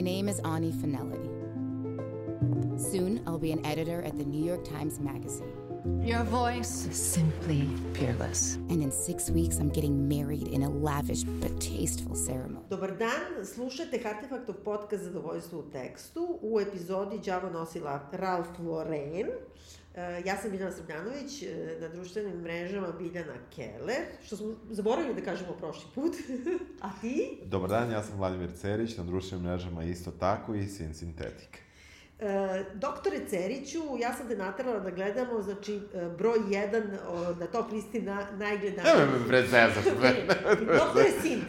My name is Ani Finelli. Soon, I'll be an editor at the New York Times Magazine. Your voice is simply peerless. And in six weeks, I'm getting married in a lavish but tasteful ceremony. Dobar dan, slušate Hartefaktov podcast Zadovoljstvo u tekstu. U epizodi Đavo nosila Ralph Lauren. E, Ja sam Biljana Srbljanović, e, na društvenim mrežama Biljana Keller, što smo zaboravili da kažemo prošli put. A ti? Dobar dan, ja sam Vladimir Cerić, na društvenim mrežama isto tako i Sin Sintetik. E, doktore Ceriću, ja sam te naterala da gledamo, znači, e, broj 1 o, na top listi na, najgledaniji. Evo me pred zezat. Doktor je sin.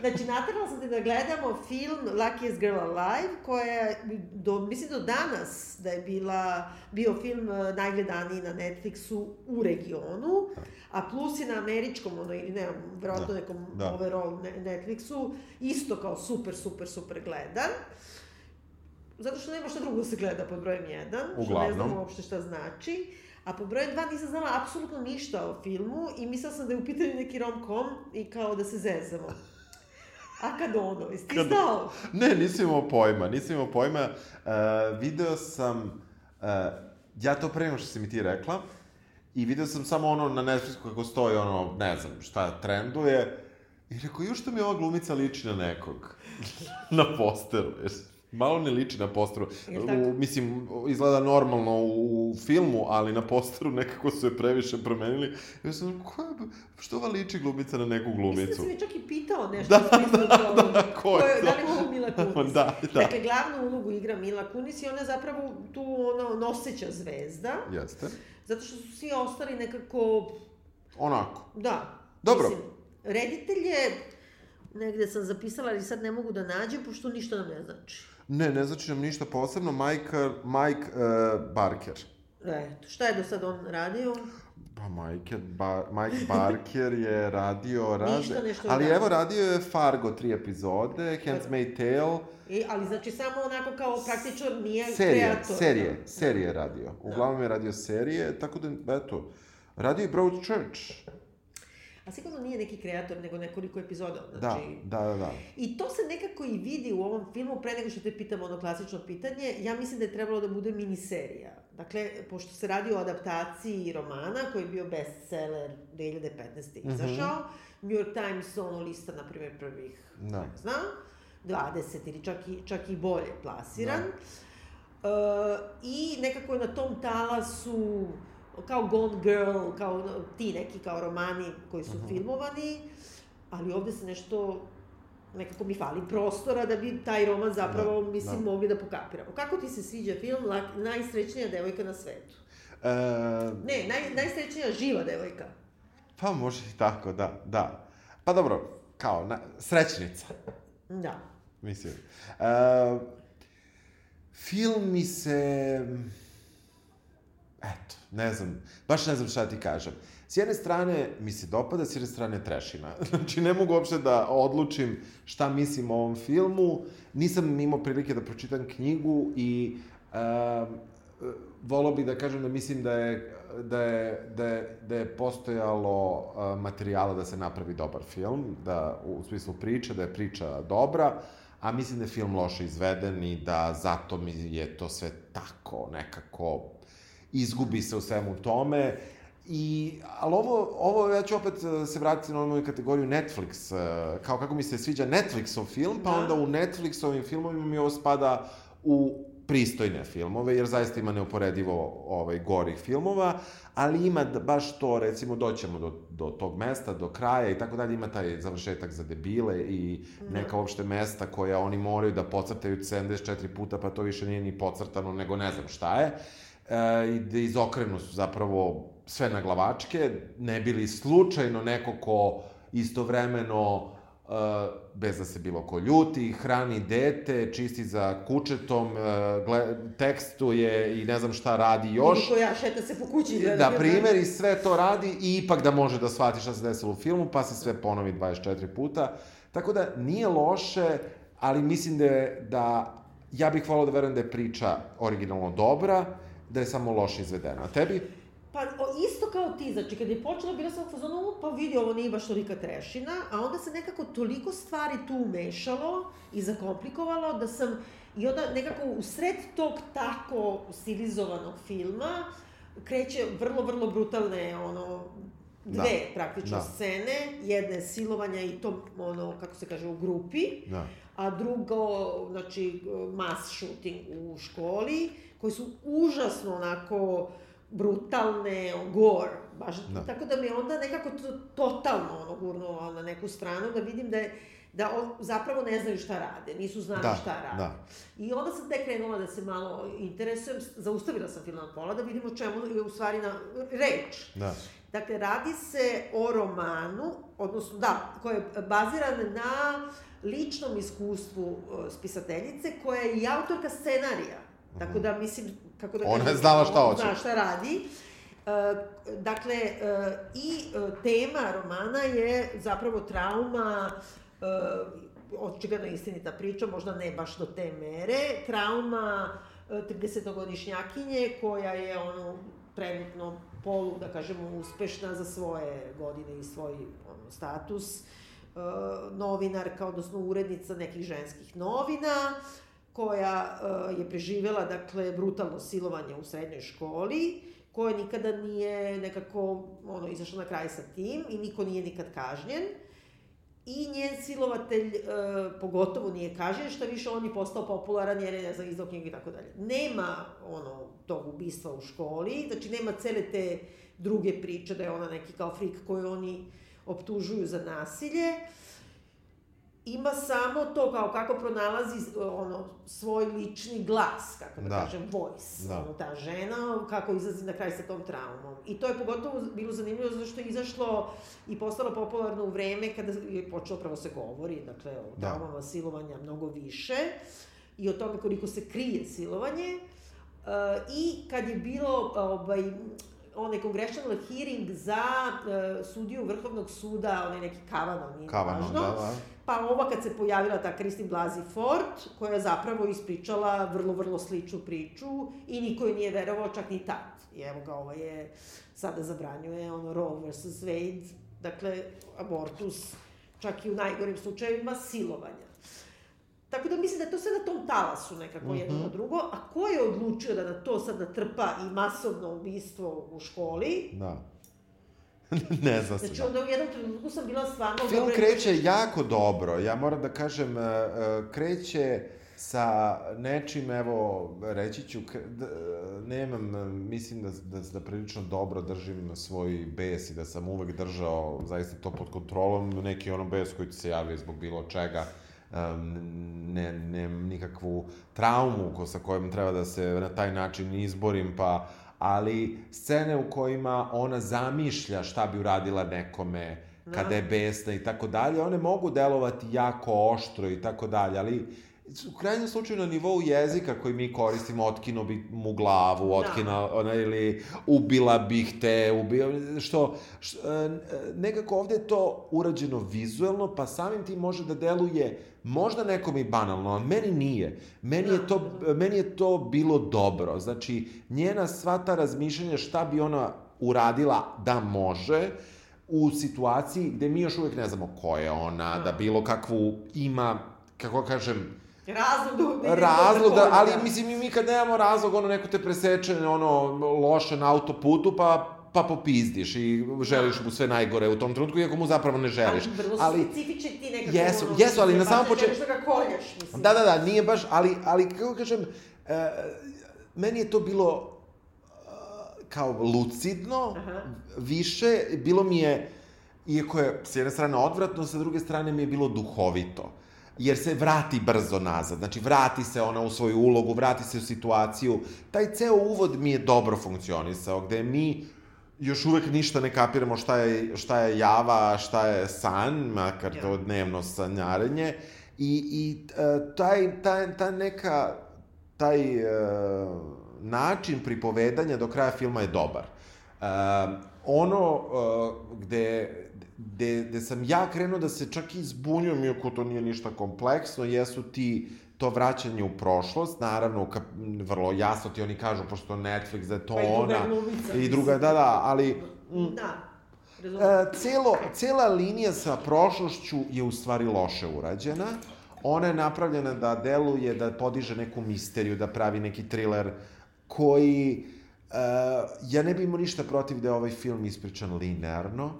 Znači, naterala sam te da gledamo film Luckiest Girl Alive, koja je, do, mislim do danas da je bila, bio film eh, najgledaniji na Netflixu u regionu, a plus je na američkom, ono, ili ne, verovatno Da, nekom da. overall ne- Netflixu, isto kao super, super, super gledan. Zato što nema šta drugo da se gleda pod brojem 1, što ne Uglavnom. znamo uopšte šta znači. A pod brojem 2 nisam znala apsolutno ništa o filmu i mislila sam da je u pitanju neki rom-com i kao da se zezamo. A kad ono, jesi ti Kad- znao? Ne, nisam imao pojma, nisam imao pojma. Uh, video sam, uh, ja to pre nego što si mi ti rekla, i video sam samo ono na Netflixu kako stoji ono, ne znam, šta trenduje, i rekao, još što mi ova glumica liči na nekog. na posteru, jer malo ne liči na posteru. U, mislim, izgleda normalno u, filmu, ali na posteru nekako su je previše promenili. Ja sam, ko je, što ova liči glumica na neku Mislim da glumicu? si mi čak i pitao nešto Da, smislu da, kao, da, ko je to? Da li je ovo Mila Kunis? Da, da. Dakle, glavnu ulogu igra Mila Kunis i ona je zapravo tu ono, noseća zvezda, Jeste. zato što su svi ostali nekako Onako. Da. Dobro. Mislim, reditelj je, negde sam zapisala, ali sad ne mogu da nađem, pošto ništa nam ne znači. Ne, ne znači nam ništa posebno. Mike, Mike uh, Barker. Eto, šta je do sad on radio? Pa Mike, ba, Mike Barker je radio razne... Ništa nešto Ali evo radio je Fargo tri epizode, Handmaid's Tale, I, ali znači samo onako kao praktično nije serije, kreator. serije, serije je radio. Uglavnom je radio serije, tako da, eto, radio je Broadchurch. A sigurno nije neki kreator, nego nekoliko epizoda. Da, Znači, da, da, da. I to se nekako i vidi u ovom filmu, pre nego što te pitam ono klasično pitanje, ja mislim da je trebalo da bude miniserija. Dakle, pošto se radi o adaptaciji romana, koji je bio bestseller 2015. Mhm. izašao, New York Times ono lista, na primjer, prvih, Da. ne znam, 20 ili čak i, čak i bolje plasiran. Da. E, I nekako je na tom talasu, kao Gone Girl, kao ono, ti neki kao romani koji su Mhm. filmovani, ali ovde se nešto nekako mi fali prostora da bi taj roman zapravo, Da, mislim, da. mogli da pokapiramo. Kako ti se sviđa film Najsrećnija devojka na svetu? E, Ne, naj, najsrećnija živa devojka. pa može i tako, da, da. Pa dobro, kao, na, srećnica. Da. Mislim. Uh, film mi se... Eto, ne znam, baš ne znam šta ti kažem. S jedne strane mi se dopada, s jedne strane trešina. Znači, ne mogu uopšte da odlučim šta mislim o ovom filmu. Nisam imao prilike da pročitam knjigu i uh, volao bih da kažem da mislim da je da je, da je, da je postojalo uh, materijala da se napravi dobar film, da u smislu priče, da je priča dobra, a mislim da je film loše izveden i da zato mi je to sve tako nekako izgubi se u svemu tome. I, ali ovo, ovo, ja ću opet eh, se vratiti na onu kategoriju Netflix, eh, kao kako mi se sviđa Netflixov film, pa Da. onda u Netflixovim filmovima mi ovo spada u pristojne filmove, jer zaista ima neuporedivo ovaj, gorih filmova, ali ima baš to, recimo, doćemo do, do tog mesta, do kraja i tako dalje, ima taj završetak za debile i neka uopšte mesta koja oni moraju da pocrtaju 74 puta, pa to više nije ni pocrtano, nego ne znam šta je. E, I da izokrenu su zapravo sve na glavačke, ne bili slučajno neko ko istovremeno Uh, bez da se bilo ko ljuti, hrani dete, čisti za kučetom, uh, gle, tekstuje i ne znam šta radi još. Ili ko ja šeta se po kući. gleda Da, film. primer i sve to radi i ipak da može da shvati šta se desilo u filmu, pa se sve ponovi 24 puta. Tako da nije loše, ali mislim da da ja bih volao da verujem da je priča originalno dobra, da je samo loše izvedena. A tebi? Pa isto kao ti, znači kad je počelo, bila sam u fazonu, pa vidi, ovo nije baš tolika trešina, a onda se nekako toliko stvari tu umešalo i zakomplikovalo da sam, i onda nekako u sred tog tako stilizovanog filma, kreće vrlo, vrlo brutalne, ono, dve da. praktično da. scene, jedna je silovanja i to, ono, kako se kaže, u grupi, da. a drugo, znači, mass shooting u školi, koji su užasno onako brutalne, gore, baš, da. tako da mi onda nekako to, totalno ono gurnulo na neku stranu, da vidim da je, da on, zapravo ne znaju šta rade, nisu znali da, šta rade. Da. I onda sam tek krenula da se malo interesujem, zaustavila sam film na pola da vidimo čemu je u stvari na reč. Da. Dakle, radi se o romanu, odnosno, da, koji je baziran na ličnom iskustvu uh, spisateljice, koja je i autorka scenarija. -hmm. Tako da, mislim, kako da Ona je znala šta hoće. Zna šta radi. Uh, dakle, uh, i uh, tema romana je zapravo trauma uh, očigledno istinita priča, možda ne baš do te mere, trauma 30-godišnjakinje koja je ono trenutno polu, da kažemo, uspešna za svoje godine i svoj ono, status, uh, novinarka, odnosno urednica nekih ženskih novina, koja uh, je preživela, dakle, brutalno silovanje u srednjoj školi, koja nikada nije nekako, ono, izašla na kraj sa tim i niko nije nikad kažnjen. I njen silovatelj e, pogotovo nije kažen, što više on je postao popularan jer je, ne znam, izdao knjige i tako dalje. Nema ono, tog ubistva u školi, znači nema cele te druge priče da je ona neki kao frik koju oni optužuju za nasilje. Ima samo to kao kako pronalazi ono, svoj lični glas, kako da, da. kažem, voice, da. ono, ta žena, kako izlazi na kraj sa tom traumom. I to je pogotovo bilo zanimljivo zato što je izašlo i postalo popularno u vreme kada je počelo pravo se govori, dakle, o da. traumama silovanja mnogo više i o tome koliko se krije silovanje. Uh, I kad je bilo ovaj, onaj congressional hearing za uh, sudiju Vrhovnog suda, onaj neki Kavano, nije Kavano, važno. Da, da. Pa ova kad se pojavila ta Kristin Blasey Ford, koja je zapravo ispričala vrlo, vrlo sličnu priču i niko je nije verovao, čak ni tad. I evo ga, ova je, sada zabranjuje ono Roe vs. Wade, dakle, abortus, čak i u najgorim slučajevima silovanja. Tako da mislim da je to sve na tom talasu nekako mm -hmm. jedno drugo, a ko je odlučio da na to sad natrpa i masovno ubistvo u školi? Da. ne znam se. Znači, onda u jednom trenutku sam bila stvarno... Film dobro... kreće jako dobro, ja moram da kažem, e, e, kreće sa nečim, evo, reći ću, nemam, mislim da, da, da prilično dobro držim svoj bes i da sam uvek držao zaista to pod kontrolom, neki ono bes koji ti se javio zbog bilo čega, ne, ne nikakvu traumu ko, sa kojom treba da se na taj način izborim, pa ali scene u kojima ona zamišlja šta bi uradila nekome kada je besna i tako dalje, one mogu delovati jako oštro i tako dalje, ali u krajnjem slučaju na nivou jezika koji mi koristimo, otkino bi mu glavu, otkina, da. ona, ili ubila bih te, ubio, što, što, e, nekako ovde je to urađeno vizuelno, pa samim tim može da deluje možda nekom i banalno, ali meni nije. Meni je, to, meni je to bilo dobro. Znači, njena sva ta razmišljanja šta bi ona uradila da može, u situaciji gde mi još uvek ne znamo ko je ona, da bilo kakvu ima, kako kažem, Razlog da Razlog da, ali mislim mi kad nemamo razlog, ono neko te preseče, ono, loše na autoputu, pa pa popizdiš i želiš mu sve najgore u tom trenutku, iako mu zapravo ne želiš. Ali vrlo ali, specifični ti nekako... Jesu, ono, jesu, ali na samom početku... Želiš da ga koljaš, mislim. Da, da, da, nije baš, ali, ali kako kažem, e, meni je to bilo uh, kao lucidno, Aha. više, bilo mi je, iako je s jedne strane odvratno, sa druge strane mi je bilo duhovito jer se vrati brzo nazad. Znači, vrati se ona u svoju ulogu, vrati se u situaciju. Taj ceo uvod mi je dobro funkcionisao, gde mi još uvek ništa ne kapiramo šta je, šta je java, šta je san, makar to ja. dnevno sanjarenje. I, i uh, taj, taj, ta neka, taj uh, način pripovedanja do kraja filma je dobar. Uh, ono uh, gde, gde, gde sam ja krenuo da se čak i zbunjujem, iako to nije ništa kompleksno, jesu ti to vraćanje u prošlost, naravno, vrlo jasno ti oni kažu, pošto Netflix, da je to pa i ona... Glumica, I druga, da, da, ali Da. Razumem. E, celo, cela linija sa prošlošću je u stvari loše urađena. Ona je napravljena da deluje, da podiže neku misteriju, da pravi neki thriller koji... E, ja ne bi imao ništa protiv da je ovaj film ispričan linearno.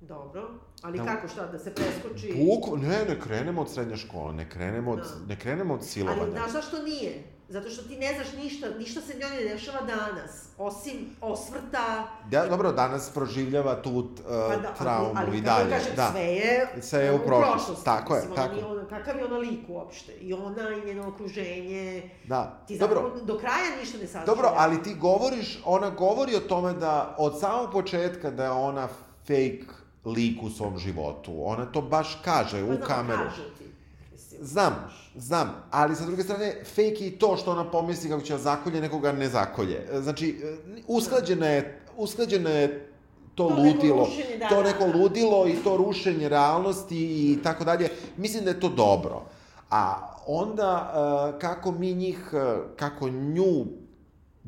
Dobro. Ali Da. kako šta, da se preskoči? Buk, ne, ne krenemo od srednje škole, ne krenemo od, Da. ne krenemo od silovanja. Ali znaš zašto nije? Zato što ti ne znaš ništa, ništa se njoj ne dešava danas, osim osvrta, Da, dobro, danas proživljava tu uh, pa da, traumu ali, ali i dalje. kažem, da. sve je, Sve je u prošlosti. Tako je, Mislim, tako. Ona ona, kakav je ona lik uopšte? I ona i njeno okruženje, Da. ti Dobro, zapravo do kraja ništa ne saznaš. Dobro, ali ti govoriš, ona govori o tome da od samog početka da je ona fake lik u svom životu. Ona to baš kaže Pa u kameru. kažu ti. Znam, znam, ali sa druge strane, fake je i to što ona pomisli kako će da zakolje, nekoga ne zakolje. Znači, usklađena je, usklađena je to, To neko ludilo, rušenje, da, to da, neko da. ludilo i to rušenje realnosti i tako dalje. Mislim da je to dobro. A onda, uh, kako mi njih, uh, kako nju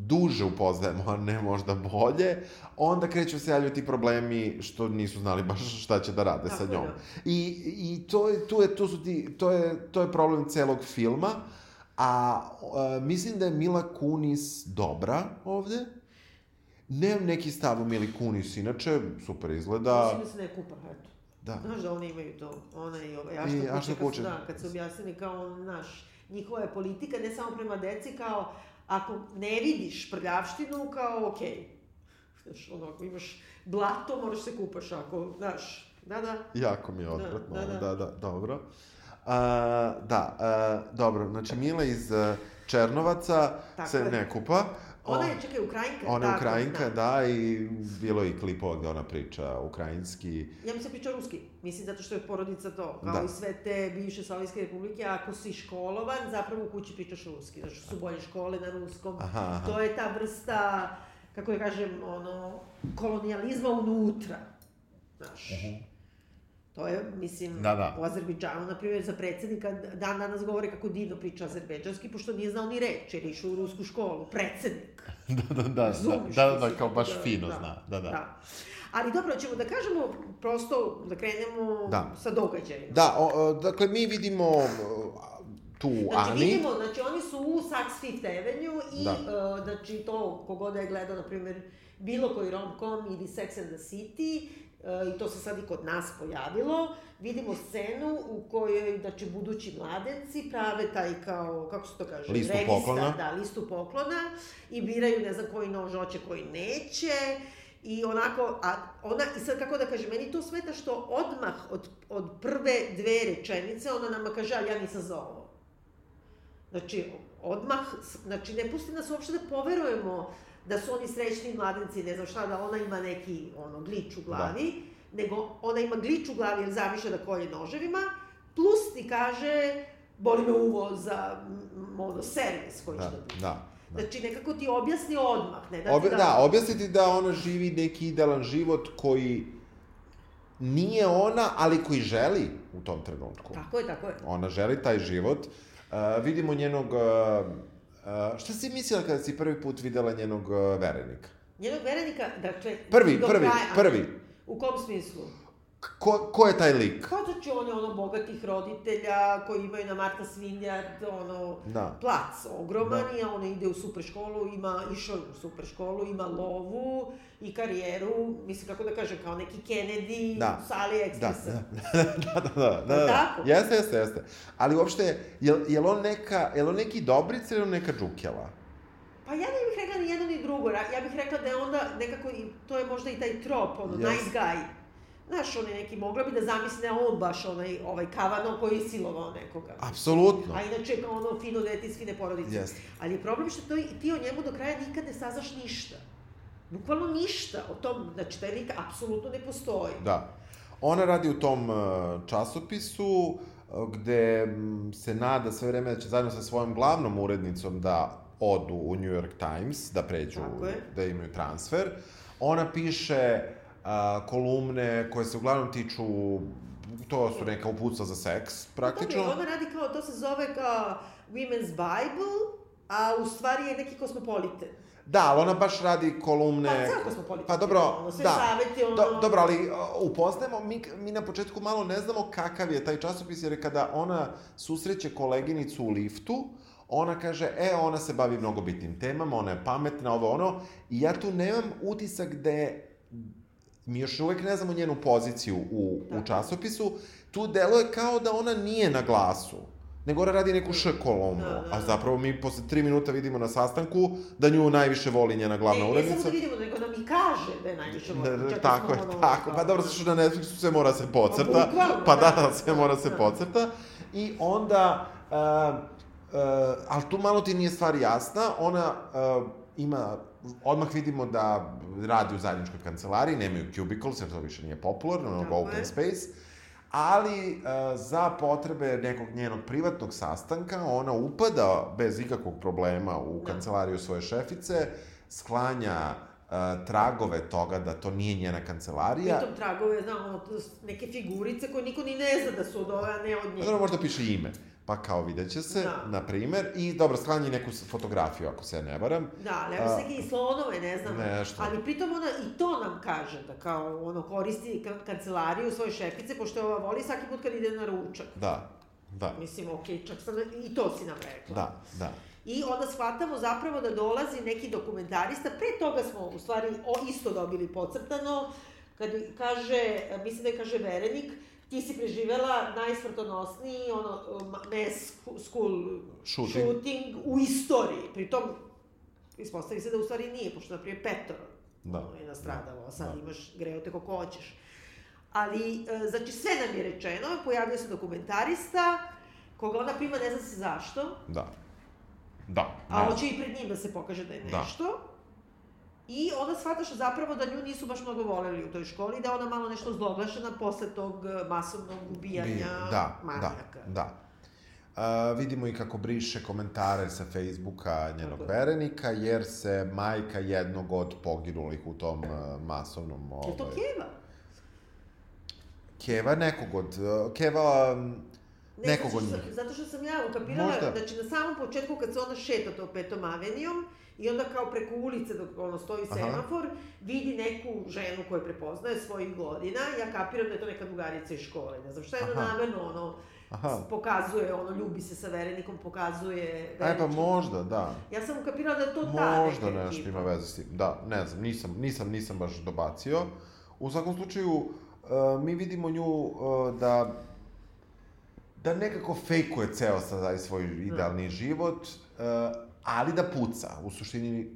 duže upoznajemo, a ne možda bolje, onda kreću se javljaju ti problemi što nisu znali baš šta će da rade Tako sa njom. da. I, i to, je, tu je, tu su ti, to, je, to je problem celog filma, a e, mislim da je Mila Kunis dobra ovde. Nemam neki stav u Mili Kunis, inače super izgleda. Mislim da se ne kupa, eto. Da. Znaš da oni imaju to, ona i ova, I Ašta Kuče, Ašta kad su, da, kad su objasnili kao, naš, njihova je politika, ne samo prema deci, kao, ako ne vidiš prljavštinu, kao, okej. Znaš, ono, ako imaš blato, moraš se kupaš, ako, znaš, da, da. Jako mi je odvratno, Da, da, da, da, da. da, dobro. A, da, a, dobro, znači Mila iz e, Černovaca Tako se je. ne kupa. Ona je, čekaj, Ukrajinka. Ona je Ukrajinka, da. i bilo je i klipova gde ona priča ukrajinski. Ja mislim da priča ruski. Mislim zato što je porodica to. Kao Da. i sve te bivše Sovjetske republike, ako si školovan, zapravo u kući pričaš ruski. Znači su bolje škole na ruskom. Aha, aha. To je ta vrsta, kako ja kažem, ono, kolonijalizma unutra. Znaš. To je, mislim, Da, da. u Azerbejdžanu, na primjer, za predsednika dan danas govore kako divno priča azerbejdžanski, pošto nije znao ni reč, jer je išao u rusku školu. Predsednik. da, da, da, Razumeš, da, da, da, kao baš da, fino da, zna, da, da. Da. Ali dobro, ćemo da kažemo, prosto da krenemo Da. sa događajima. Da, o, o, dakle, mi vidimo tu Znači, Ani. vidimo, znači oni su u Saks Fifth Avenue i, Da. uh, znači, to, kogod je gledao, na primjer, bilo koji rom-com ili Sex and the City, i to se sad i kod nas pojavilo, vidimo scenu u kojoj, znači, budući mladenci prave taj kao, kako se to kaže? Listu registar, poklona. Da, listu poklona i biraju, ne znam, koji nož hoće, koji neće. I onako, a ona, i sad kako da kažem, meni to smeta što odmah od, od prve dve rečenice ona nama kaže, ali ja nisam za ovo. Znači, odmah, znači, ne pusti nas uopšte da poverujemo da su oni srećni mladenci, ne znam šta, da ona ima neki, ono, glič u glavi, nego ona ima glič u glavi jer zamišlja da kolje noževima, plus ti kaže, boli me uvo za, m, ono, servis koji će Da, da biti. da. da. Znači, nekako ti objasni odmah, ne da ti Obje, da... da, objasniti da ona živi neki idealan život koji nije ona, ali koji želi u tom trenutku. Tako je, tako je. Ona želi taj život. Uh, vidimo njenog... Uh, uh, šta si mislila kada si prvi put videla njenog uh, verenika? Njenog verenika, dakle... Prvi, prvi, kraja- prvi. U kom smislu? Ko, ko je taj lik? Kao znači on je ono bogatih roditelja koji imaju na Marta Svinjard, ono, Da. plac ogroman Da. i on ide u super školu, ima, išao u super školu, ima lovu i karijeru, mislim kako da kažem, kao neki Kennedy Da. sa AliExpressa. Da, da, da, da, da, da, da. Tako? Jeste, jeste, jeste. Ali uopšte, je, je on neka, je on neki dobric ili on neka džukjela? Pa ja ne bih rekla ni jedno ni drugo, ja bih rekla da je onda nekako, to je možda i taj trop, ono, Jeste. nice guy. Znaš, on je neki, mogla bi da zamisli da je on baš onaj, ovaj kavano koji je silovao nekoga. Apsolutno. A inače kao ono fino dete iz fine porodice. Jeste. Ali je problem što to, ti o njemu do kraja nikad ne saznaš ništa. Bukvalno ništa o tom, znači taj lik apsolutno ne postoji. Da. Ona radi u tom uh, časopisu uh, gde se nada sve vreme da će zajedno sa svojom glavnom urednicom da odu u New York Times, da pređu, je. da imaju transfer. Ona piše uh, kolumne koje se uglavnom tiču to su neka uputstva za seks, praktično. Dobro, ona radi kao, to se zove kao Women's Bible, a u stvari je neki kosmopolite. Da, ali ona baš radi kolumne... Pa, ceo kosmopolitan Pa dobro, ono, sve da. saveti, ono- Do, dobro, ali upoznajemo, mi, mi na početku malo ne znamo kakav je taj časopis, jer je kada ona susreće koleginicu u liftu, ona kaže, e, ona se bavi mnogo bitnim temama, ona je pametna, ovo ono, i ja tu nemam utisak gde mi još uvek ne znamo njenu poziciju u, u Tako. časopisu, tu deluje kao da ona nije na glasu, nego ona radi neku š kolumnu, Da, da, a da. zapravo mi posle tri minuta vidimo na sastanku da nju najviše voli njena glavna ne, ne urednica. samo da vidimo, nego nam i kaže da je najviše Da, voli. da, i tako je, tako. Pa dobro, što na Netflixu sve mora se pocrta. bukvalno, Pa da, da, da, sve mora se da. pocrta. I onda, uh, uh, ali tu malo ti nije stvar jasna, ona uh, ima, odmah vidimo da radi u zajedničkoj kancelariji, nemaju cubicles, jer to više nije popularno, Tako open je. space, ali uh, za potrebe nekog njenog privatnog sastanka ona upada bez ikakvog problema u Da. kancelariju svoje šefice, sklanja uh, tragove toga da to nije njena kancelarija. Pritom tragove, znam, ono, neke figurice koje niko ni ne zna da su od ove, a ne od nje. Dobro, možda piše ime. Pa kao vidjet će se, Da. na primer, i dobro, sklanja i neku fotografiju, ako se ja ne varam. Da, ali ako se neke i slonove, ne znam. nešto. Ali pritom ona i to nam kaže, da kao ono koristi ka- kancelariju svoje šefice, pošto ova voli svaki put kad ide na ručak. Da, da, Mislim, okej, čak sam, i to si nam rekla. da, da. I onda shvatamo zapravo da dolazi neki dokumentarista, pre toga smo u stvari o, isto dobili pocrtano, kad kaže, mislim da je kaže Verenik, ti si preživela najsmrtonosniji ono, ma- mass school Shooting. shooting u istoriji. Pritom, ispostavi se da u stvari nije, pošto na primjer petoro Da. ono, je nastradalo, a sad Da. imaš greote kako hoćeš. Ali, e, znači, sve nam je rečeno, pojavio se dokumentarista, koga ona prima ne zna se zašto, Da. Da. a hoće i pred njim da se pokaže da je Da. I onda shvataš zapravo da nju nisu baš mnogo voleli u toj školi, da je ona malo nešto zloglašena posle tog e, masovnog ubijanja Bi- da, manijaka. Da, da. Uh, vidimo i kako briše komentare sa Facebooka njenog Tako verenika, jer se majka jednog od poginulih u tom uh, masovnom... Je to ovaj, Keva? Keva nekog od... Keva... Ne, nekog od njih. zato što sam ja ukapirala, Možda. znači na samom početku kad se ona šeta to petom avenijom, i onda kao preko ulice dok ono stoji Aha. semafor, vidi neku ženu koju prepoznaje svojih godina, ja kapiram da je to neka drugarica iz škole, ne znam šta je Aha. namerno ono, Aha. pokazuje, ono, ljubi se sa verenikom, pokazuje... Aj, pa verenički. možda, da. Ja sam ukapirala da je to ta Možda nešto ekipa. ima veze s tim. Da, ne znam, nisam, nisam, nisam baš dobacio. U svakom slučaju, uh, mi vidimo nju uh, da da nekako fejkuje ceo sad svoj idealni život, uh, ali da puca. U suštini,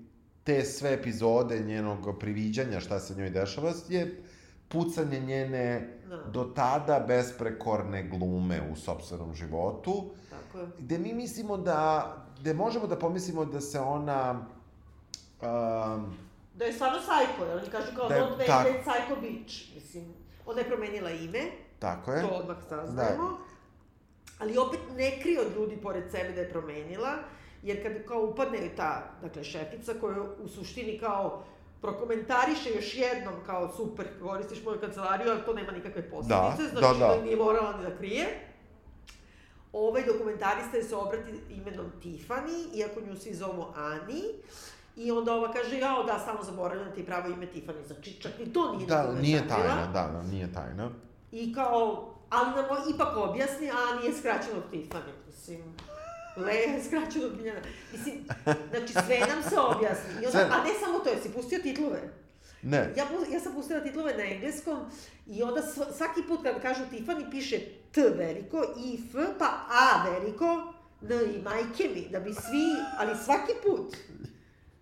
te sve epizode njenog priviđanja šta se njoj dešava je pucanje njene Da. do tada besprekorne glume u sopstvenom životu Tako je. gde mi mislimo da, gde možemo da pomislimo da se ona, um, Da je stvarno sajko, jer oni kažu kao Da je- don't tako. that psycho bitch. Mislim, ona je promenila ime, tako je, to odmah saznajemo. Ali opet ne krije od ljudi pored sebe da je promenila, jer kad kao upadne ta, dakle, šefica koja u suštini kao prokomentariše još jednom kao super, koristiš moju kancelariju, ali to nema nikakve posledice, Da, znači da, da. nije morala ni da krije. Ovaj dokumentarista je se obrati imenom Tiffany, iako nju svi zovu Ani, I onda ova kaže, jao, da, samo zaboravljam da ti pravo ime Tiffany. Znači, čak ni to nije da, nije tajna, da, da, nije tajna. I kao, ali nam ipak objasni, a nije skraćeno od Tiffany. Mislim, Le skraćeno od Biljana. Mislim, znači sve nam se objasni. I onda, A ne samo to, jesi pustio titlove? Ne, Ja, ja sam pustila titlove na engleskom i onda sv- svaki put kad kažu Tiffany piše T veliko, I, F, pa A veliko, N i majke mi, da bi svi, ali svaki put.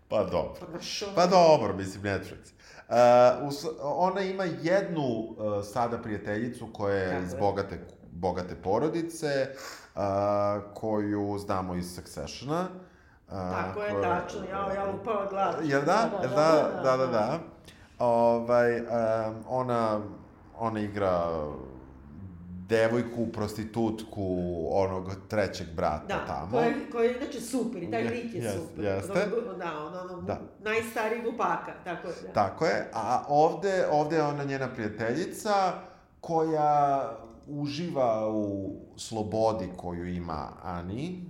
pa dobro. Pa, ono- Pa dobro, mislim, Netflix. Uh, us, ona ima jednu uh, sada prijateljicu koja je iz bogate, bogate porodice, uh, koju znamo iz Successiona. Uh, Tako je, koja- tačno, ja, ja upala glas. Jel da? Jel da? Da, da, da. Ovaj, um, ona, ona igra devojku, prostitutku onog trećeg brata Da, tamo. je- koja je inače super i taj lik je jest- super. jeste. Ono, Da, ono, ono, Da. najstariji glupaka, tako je. Da. Tako je, a ovde, ovde je ona njena prijateljica koja uživa u slobodi koju ima Ani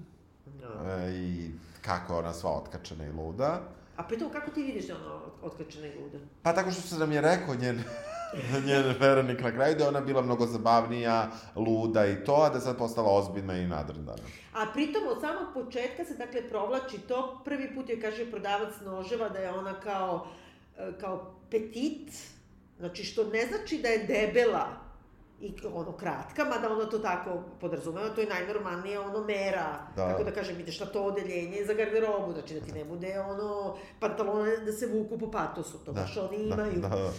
Da. e, i kako je ona sva otkačena i luda. A pritom, kako ti vidiš da ona otkačena i luda? Pa tako što se nam je rekao njen, njen verenik na kraju, da je ona bila mnogo zabavnija, luda i to, a da je sad postala ozbiljna i nadrndana. A pritom od samog početka se dakle provlači to, prvi put je kaže prodavac noževa da je ona kao, e, kao petit, znači što ne znači da je debela i ono kratka, mada ona to tako podrazumeva, to je najnormalnija ono mera, Da. kako da kažem, ideš na to odeljenje za garderobu, znači da ti ne bude ono pantalone da se vuku po patosu, to baš oni imaju. Da, da.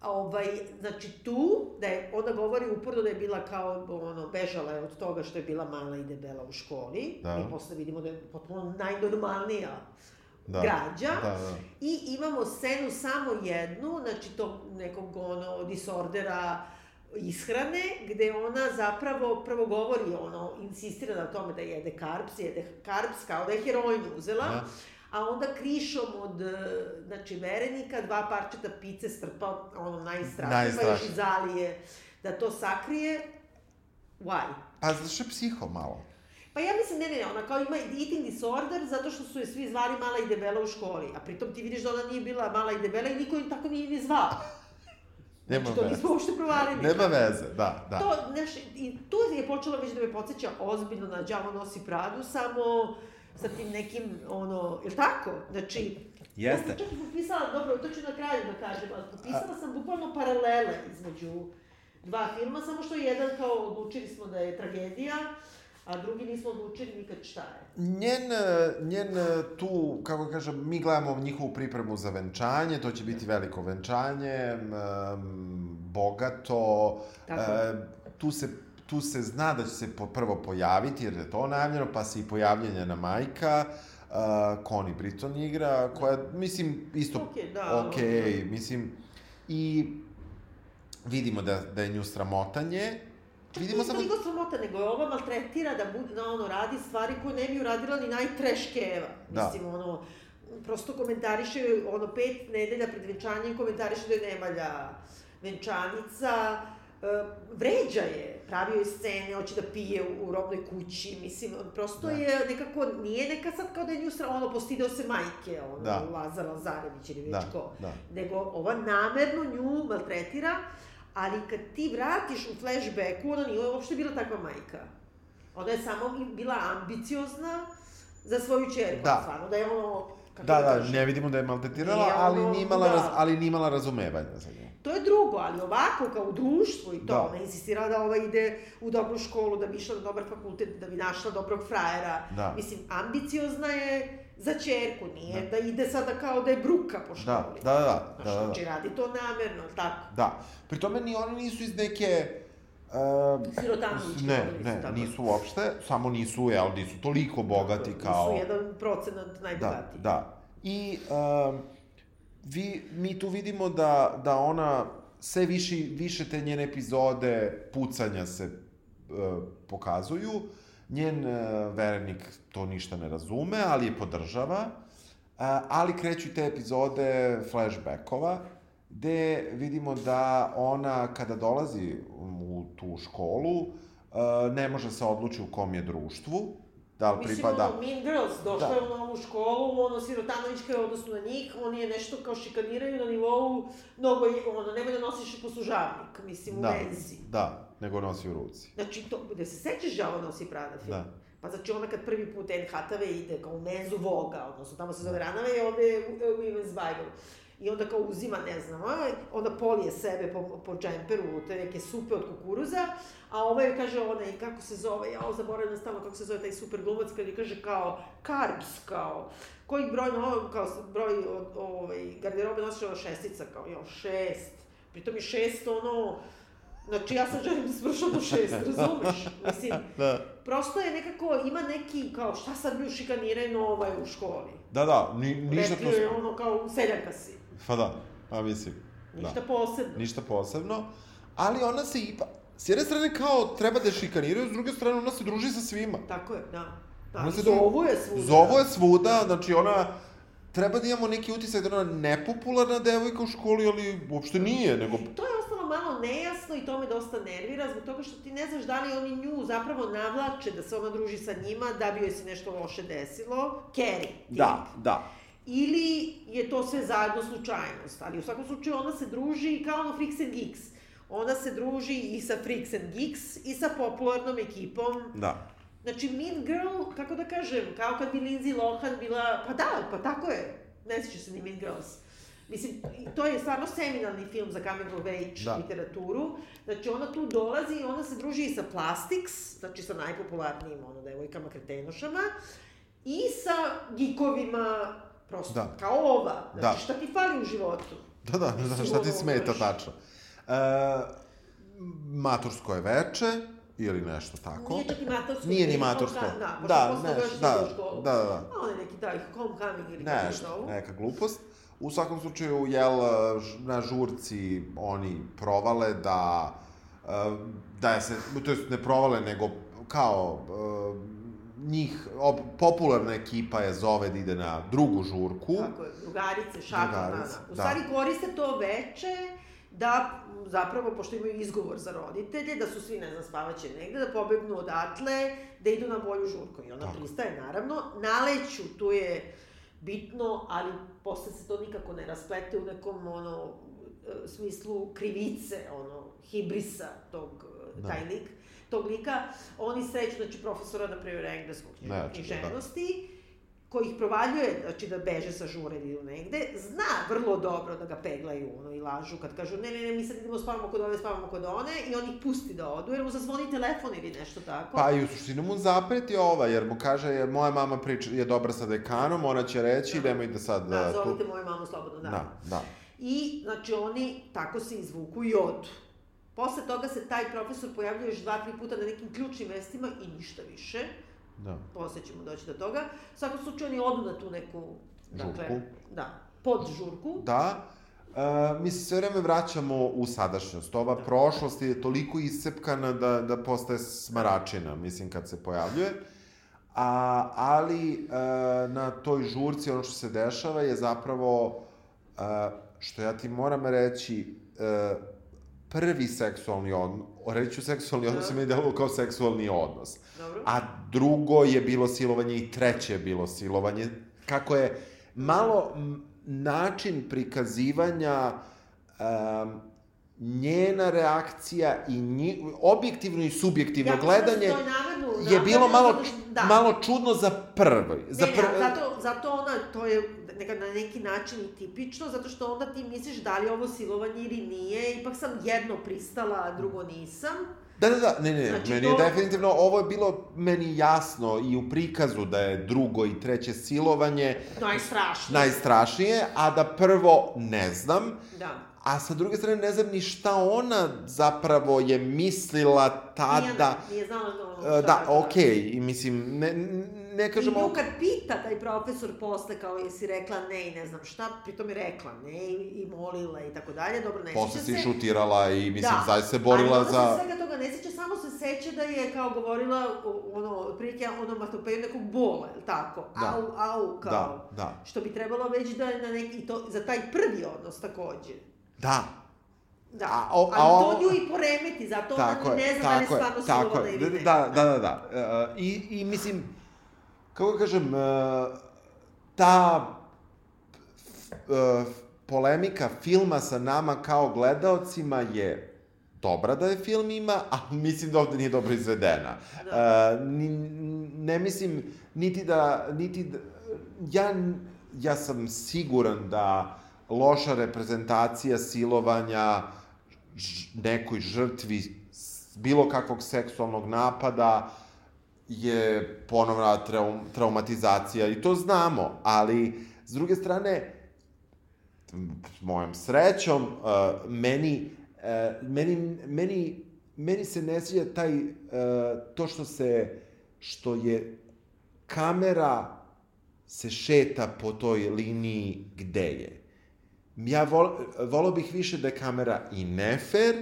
A ovaj, znači tu, da je, ona govori uporno da je bila kao, ono, bežala je od toga što je bila mala i debela u školi. Da. I posle vidimo da je potpuno najnormalnija Da. građa. Da, da. I imamo scenu samo jednu, znači tog nekog ono, disordera ishrane, gde ona zapravo prvo govori, ono, insistira na tome da jede karps, jede karps kao da je heroin uzela, Da. a onda krišom od, e, znači, verenika, dva parčeta pice strpa, ono, najstrašnije, pa još i zalije da to sakrije. Why? Pa zašto je psiho malo? Pa ja mislim, ne, ne, ne, ona kao ima eating disorder zato što su je svi zvali mala i debela u školi. A pritom ti vidiš da ona nije bila mala i debela i niko je tako nije ni zvao. Nema Znači, to veze. nismo uopšte provalili. Nema veze, da, da. To, znaš, i tu je počelo već da me podsjeća ozbiljno na Đavo nosi Pradu, samo sa tim nekim, ono, je li tako? Znači, ja Jeste. sam čak i popisala, dobro, to ću na kraju da kažem, ali popisala sam bukvalno paralele između dva filma, samo što jedan kao odlučili smo da je tragedija, a drugi nismo odlučili nikad šta je. Njen, njen tu, kako kažem, mi gledamo njihovu pripremu za venčanje, to će biti veliko venčanje, bogato, Tako. e, tu se tu se zna da će se po, prvo pojaviti, jer je to najavljeno, pa se i pojavlja njena majka, uh, Connie Britton igra, koja, mislim, isto Okej, da, ono, mislim, i vidimo da, da je nju sramotanje, vidimo Nije samo... toliko sramota, nego je ova maltretira da, bude, da ono, radi stvari koje ne bi uradila ni najtreškeva. Da. Mislim, ono, prosto komentariše, ono, pet nedelja pred venčanjem komentariše da je nemalja venčanica, e, vređa je, pravio je scene, hoće da pije u, u robnoj kući, mislim, prosto Da. je nekako, nije neka sad kao da je nju sra, ono, postideo se majke, ono, Da. Lazar Lazarević ili već Da, ko. da. Nego ova namerno nju maltretira, ali kad ti vratiš u flashbacku, ona nije uopšte bila takva majka. Ona je samo bila ambiciozna za svoju čerku, Da. stvarno, da je ono, kako Da, da, kažem, ne vidimo da je maltretirala, Nije ali nije imala, da. raz, ali nije imala razumevanja za nju. To je drugo, ali ovako, kao u društvu i to, Da. ona insistira da ova ide u dobru školu, da bi išla na dobar fakultet, da bi našla dobrog frajera. Da. Mislim, ambiciozna je za čerku, nije da, ide sada kao da je bruka po Da, školi. da, da, da, Znaš, da, da. znači, radi to namerno, tako? Da. Pri tome ni oni nisu iz neke... Uh, Sirotanovićke ne, porodice, ne, tako. nisu uopšte, samo nisu, jel, nisu toliko bogati kao... Nisu jedan procenat Da, najbogatiji. da. I um, vi, mi tu vidimo da, da ona sve više, više te njene epizode pucanja se uh, pokazuju. Njen uh, verenik to ništa ne razume, ali je podržava. Uh, ali kreću te epizode flashbackova, gde vidimo da ona kada dolazi u tu školu, uh, ne može se odluči u kom je društvu, da li Mislim, pripada... ono, Mean Girls, došla Da. je u novu školu, ono, Sirotanovićka je odnosno na njih, oni je nešto kao šikaniraju na nivou, mnogo je, ono, nemoj da nosiš poslužavnik, mislim, u Da, menzi. da, nego nosi u ruci. Znači, to, da se sećaš Žao nosi Prada film? Da. Pa znači ona kad prvi put NHTV ide kao u menzu Voga, odnosno tamo se zove Ranave i ovde je u- u Women's Bible. I onda kao uzima, ne znam, a, onda polije sebe po, po džemperu, te neke supe od kukuruza, a ovaj kaže onaj, kako se zove, ja zaboravim stalno kako se zove taj super glumac, kad je kaže kao, carbs, kao, koji broj, no, kao broj od, ovaj, garderobe nosi ovo šestica, kao, jo, šest, pritom je šest, ono, Znači, ja sad želim da svršam do šest, razumeš? Mislim, Da. prosto je nekako, ima neki, kao, šta sad mi ušikaniraju ovaj u školi? Da, da, ni, ništa Rekli je ono kao, seljanka si. Pa da, pa mislim. Ništa da. posebno. Ništa posebno. Ali ona se ipa... S jedne strane kao treba da je šikaniraju, s druge strane ona se druži sa svima. Tako je, da. Da, Ona se zovu je svuda. Zovu je svuda, znači ona... Treba da imamo neki utisak da ona nepopularna devojka u školi, ali uopšte nije, nego... To je ostalo malo nejasno i to me dosta nervira, zbog toga što ti ne znaš da li oni nju zapravo navlače da se ona druži sa njima, da bi joj se nešto loše desilo. Carrie. Da, da. Ili je to sve zajedno slučajnost, ali u svakom slučaju ona se druži kao ono Freaks and Geeks. Ona se druži i sa Freaks and Geeks i sa popularnom ekipom. Da. Znači, Mean Girl, kako da kažem, kao kad bi Lindsay Lohan bila, pa da, pa tako je, ne sjeća se ni Mean Girls. Mislim, to je stvarno seminalni film za coming of age Da. literaturu. Znači, ona tu dolazi i ona se druži i sa Plastics, znači sa najpopularnijim, ono, devojkama kretenošama, i sa gikovima, prosto, Da. kao ova. Znači, Da. šta ti fali u životu? Da, da, da, šta ti smeta tačno? E, matursko je veče, ili nešto tako. Nije čak i matorsko. Nije ni matursko. home- Da, pošto Da, posle neš- još da, ide u školu. da, da, da. A on je neki taj homecoming ili kako se Nešto, zovu. neka glupost. U svakom slučaju, jel, na žurci oni provale da, e, da se, to jest ne provale, nego kao e, njih, op, popularna ekipa je zove da ide na drugu žurku. Tako je, drugarice, šaka, da, da. U da. stvari koriste to veče da zapravo, pošto imaju izgovor za roditelje, da su svi, ne znam, spavaće negde, da pobegnu odatle, da idu na bolju žurku. I ona Tako. pristaje, naravno. Naleću, tu je bitno, ali posle se to nikako ne rasplete u nekom, ono, e, smislu krivice, ono, hibrisa tog, Da. da. taj lik, tog lika. Oni sreću, znači, profesora, na primjer, engleskog knji- Ne, očito, da. Koji ih provaljuje, znači da beže sa žure ili negde, zna vrlo dobro da ga peglaju ono, i lažu kad kažu ne, ne, ne, mi sad idemo spavamo kod ove, spavamo kod one i on ih pusti da odu jer mu zazvoni telefon ili nešto tako. Pa i u suštini mu zapreti ova, jer mu kaže, je, moja mama priča, je dobra sa dekanom, ona će reći, Da. nemoj da sad... Da, e, zovite moju mamu slobodno, da. Da, da. I, znači, oni tako se izvuku i odu. Posle toga se taj profesor pojavljuje još dva, tri puta na nekim ključnim mestima i ništa više. Da. Posle ćemo doći do toga. U svakom slučaju oni odu na tu neku, dakle, Žurku. da, pod žurku. Da, e, mi se sve vreme vraćamo u sadašnjost. Ova prošlost je toliko iscepkana da, da postaje smaračina, mislim, kad se pojavljuje. A, ali e, na toj žurci ono što se dešava je zapravo, e, što ja ti moram reći, e, prvi seksualni odnos, reći ću seksualni odnos, Da. mi je delovalo kao seksualni odnos. Dobro. A drugo je bilo silovanje i treće je bilo silovanje. Kako je malo način prikazivanja um, njena reakcija i nji, objektivno i subjektivno Ja da gledanje to namerno je bilo malo, da. malo čudno za prvi. Za ne, pr... ne, zato, zato ona, to je neka, na neki način i tipično, zato što onda ti misliš da li je ovo silovanje ili nije, ipak sam jedno pristala, a drugo nisam. Da, da, da, ne, ne, Znači, meni to- je definitivno, ovo je bilo meni jasno i u prikazu da je drugo i treće silovanje Najstrašnije. najstrašnije, a da prvo ne znam, Da. A sa druge strane, ne znam ni šta ona zapravo je mislila tada... Nije, nije znala da ono šta Da, okej, i mislim, ne, ne I kažemo... nju kad pita taj profesor posle kao jesi rekla ne i ne znam šta, pritom je rekla ne i, i molila i tako dalje, dobro ne Posle sjeća si se. šutirala i, mislim, da. zaista se borila Ali za... se svega toga ne sjeća, samo se seća da je kao govorila ono, otprilike onomatopeju nekog bola, je tako? Da. Au, au, kao. Da, da, Što bi trebalo već da je na neki, i to, za taj prvi odnos takođe. da. Da, A o- a ali to nju i poremeti, zato Tako ona ne zna da li je stvarno je. ili ne. Da, da, da, da. E, I, I mislim, kako da kažem, e, ta e, polemika filma sa nama kao gledaocima je dobra da je film ima, ali mislim da ovde nije dobro izvedena. Da. E, ni, ne mislim niti da, niti da, ja, ja sam siguran da loša reprezentacija silovanja ž, nekoj žrtvi bilo kakvog seksualnog napada je ponovna traum, traumatizacija i to znamo, ali s druge strane, mojom srećom, uh, meni, uh, meni, meni, meni se ne sviđa taj, uh, to što se, što je kamera se šeta po toj liniji gde je. Ja vol, volao bih više da je kamera i nefer,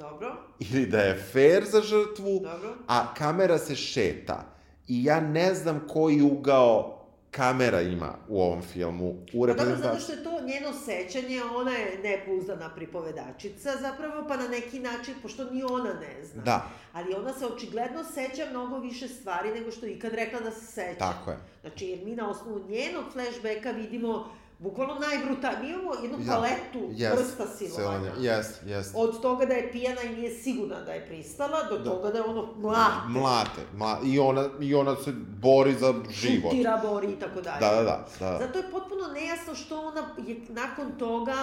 Dobro, ili da je fair za žrtvu, dobro. a kamera se šeta. I ja ne znam koji ugao kamera ima u ovom filmu, u Pa dobro, zato što je to njeno sećanje, ona je nepouzdana pripovedačica zapravo, pa na neki način, pošto ni ona ne zna. Da. Ali ona se očigledno seća mnogo više stvari nego što je ikad rekla da se seća. Tako je. Znači, jer mi na osnovu njenog flashbacka vidimo bukvalno najbrutalnije. Mi imamo jednu Ja, paletu jest, vrsta silovanja. Jest, jest. Od toga da je pijana i nije sigurna da je pristala, do Da. toga da je ono mlate. Mlate, mla, i, ona, i ona se bori za život. Šutira, bori i tako dalje. Da, da, da. da. Zato je potpuno nejasno što ona je nakon toga,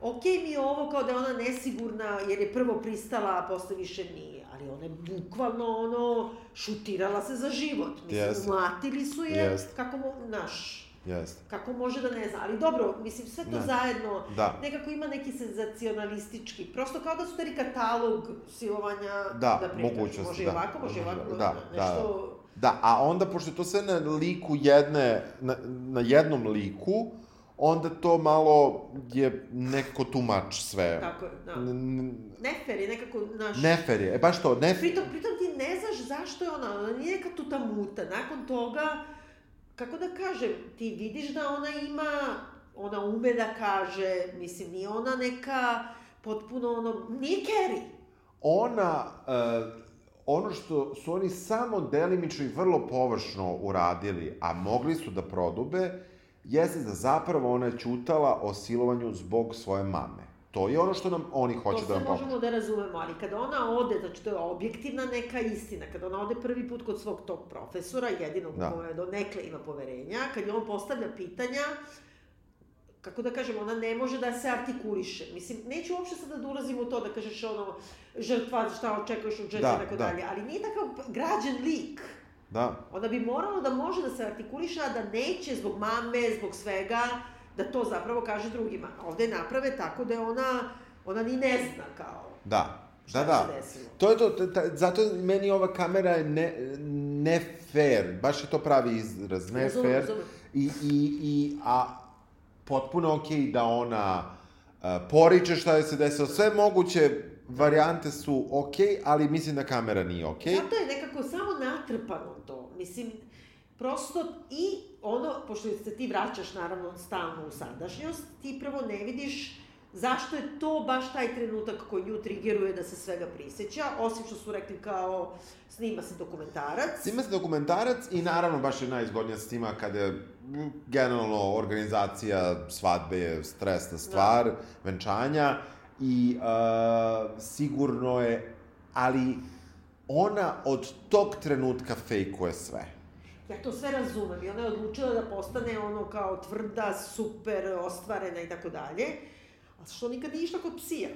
ok mi je ovo kao da je ona nesigurna jer je prvo pristala, a posle više nije. Ali ona je bukvalno ono, šutirala se za život. Mislim, Jest. mlatili su je, Jest. kako naš, Jest. kako može da ne zna. Ali dobro, mislim, sve to Ne. zajedno Da. nekako ima neki senzacionalistički. Prosto kao da su stari katalog silovanja Da, da mogućnosti, Može i da. ovako, može i ovako, Da, da, nešto... Da, a onda, pošto je to sve na liku jedne, na, na jednom liku, onda to malo je nekako tumač sve. Tako je, da. Nefer je nekako naš... Nefer je, e baš to, nefer, Pritom, pritom ti ne znaš zašto je ona, ona nije neka tuta muta. Nakon toga, kako da kažem, ti vidiš da ona ima, ona ume da kaže, mislim, nije ona neka potpuno ono, nije Carrie. ona, uh, ono što su oni samo delimično i vrlo površno uradili, a mogli su da prodube, jeste da zapravo ona je ćutala o silovanju zbog svoje mame. To je ono što nam oni hoće to da nam sve pokažu. možemo da razumemo, ali kada ona ode, znači to je objektivna neka istina, kada ona ode prvi put kod svog tog profesora, jedinog Da. kome do nekle ima poverenja, kad je on postavlja pitanja, kako da kažem, ona ne može da se artikuliše. Mislim, neću uopšte sada da ulazim u to da kažeš ono, žrtva, šta očekuješ od žrtve Da, tako da. dalje, ali nije takav građan lik. Da, Ona bi morala da može da se artikuliše, a da neće zbog mame, zbog svega, da to zapravo kaže drugima. A Ovde naprave tako da je ona, ona ni ne zna kao da, šta da, da. To je to, ta, ta, zato meni ova kamera je ne, ne fair, baš je to pravi izraz, ne Razumem, fair. razumem. I, i, i, a potpuno okej okay da ona uh, poriče šta je se desilo, sve moguće varijante su okej, okay, ali mislim da kamera nije okej. Okay. Zato je nekako samo natrpano to. Mislim, prosto i ono, pošto se ti vraćaš naravno stalno u sadašnjost, ti prvo ne vidiš zašto je to baš taj trenutak koji nju trigeruje da se svega prisjeća, osim što su rekli kao snima se dokumentarac. Snima se dokumentarac i naravno baš je najizgodnija snima kada je generalno organizacija svadbe je stresna stvar, da. venčanja i uh, sigurno je, ali ona od tog trenutka fejkuje sve. Ja to sve razumem i ona je odlučila da postane ono kao tvrda, super, ostvarena i tako dalje. A što nikad nije išla kod psija?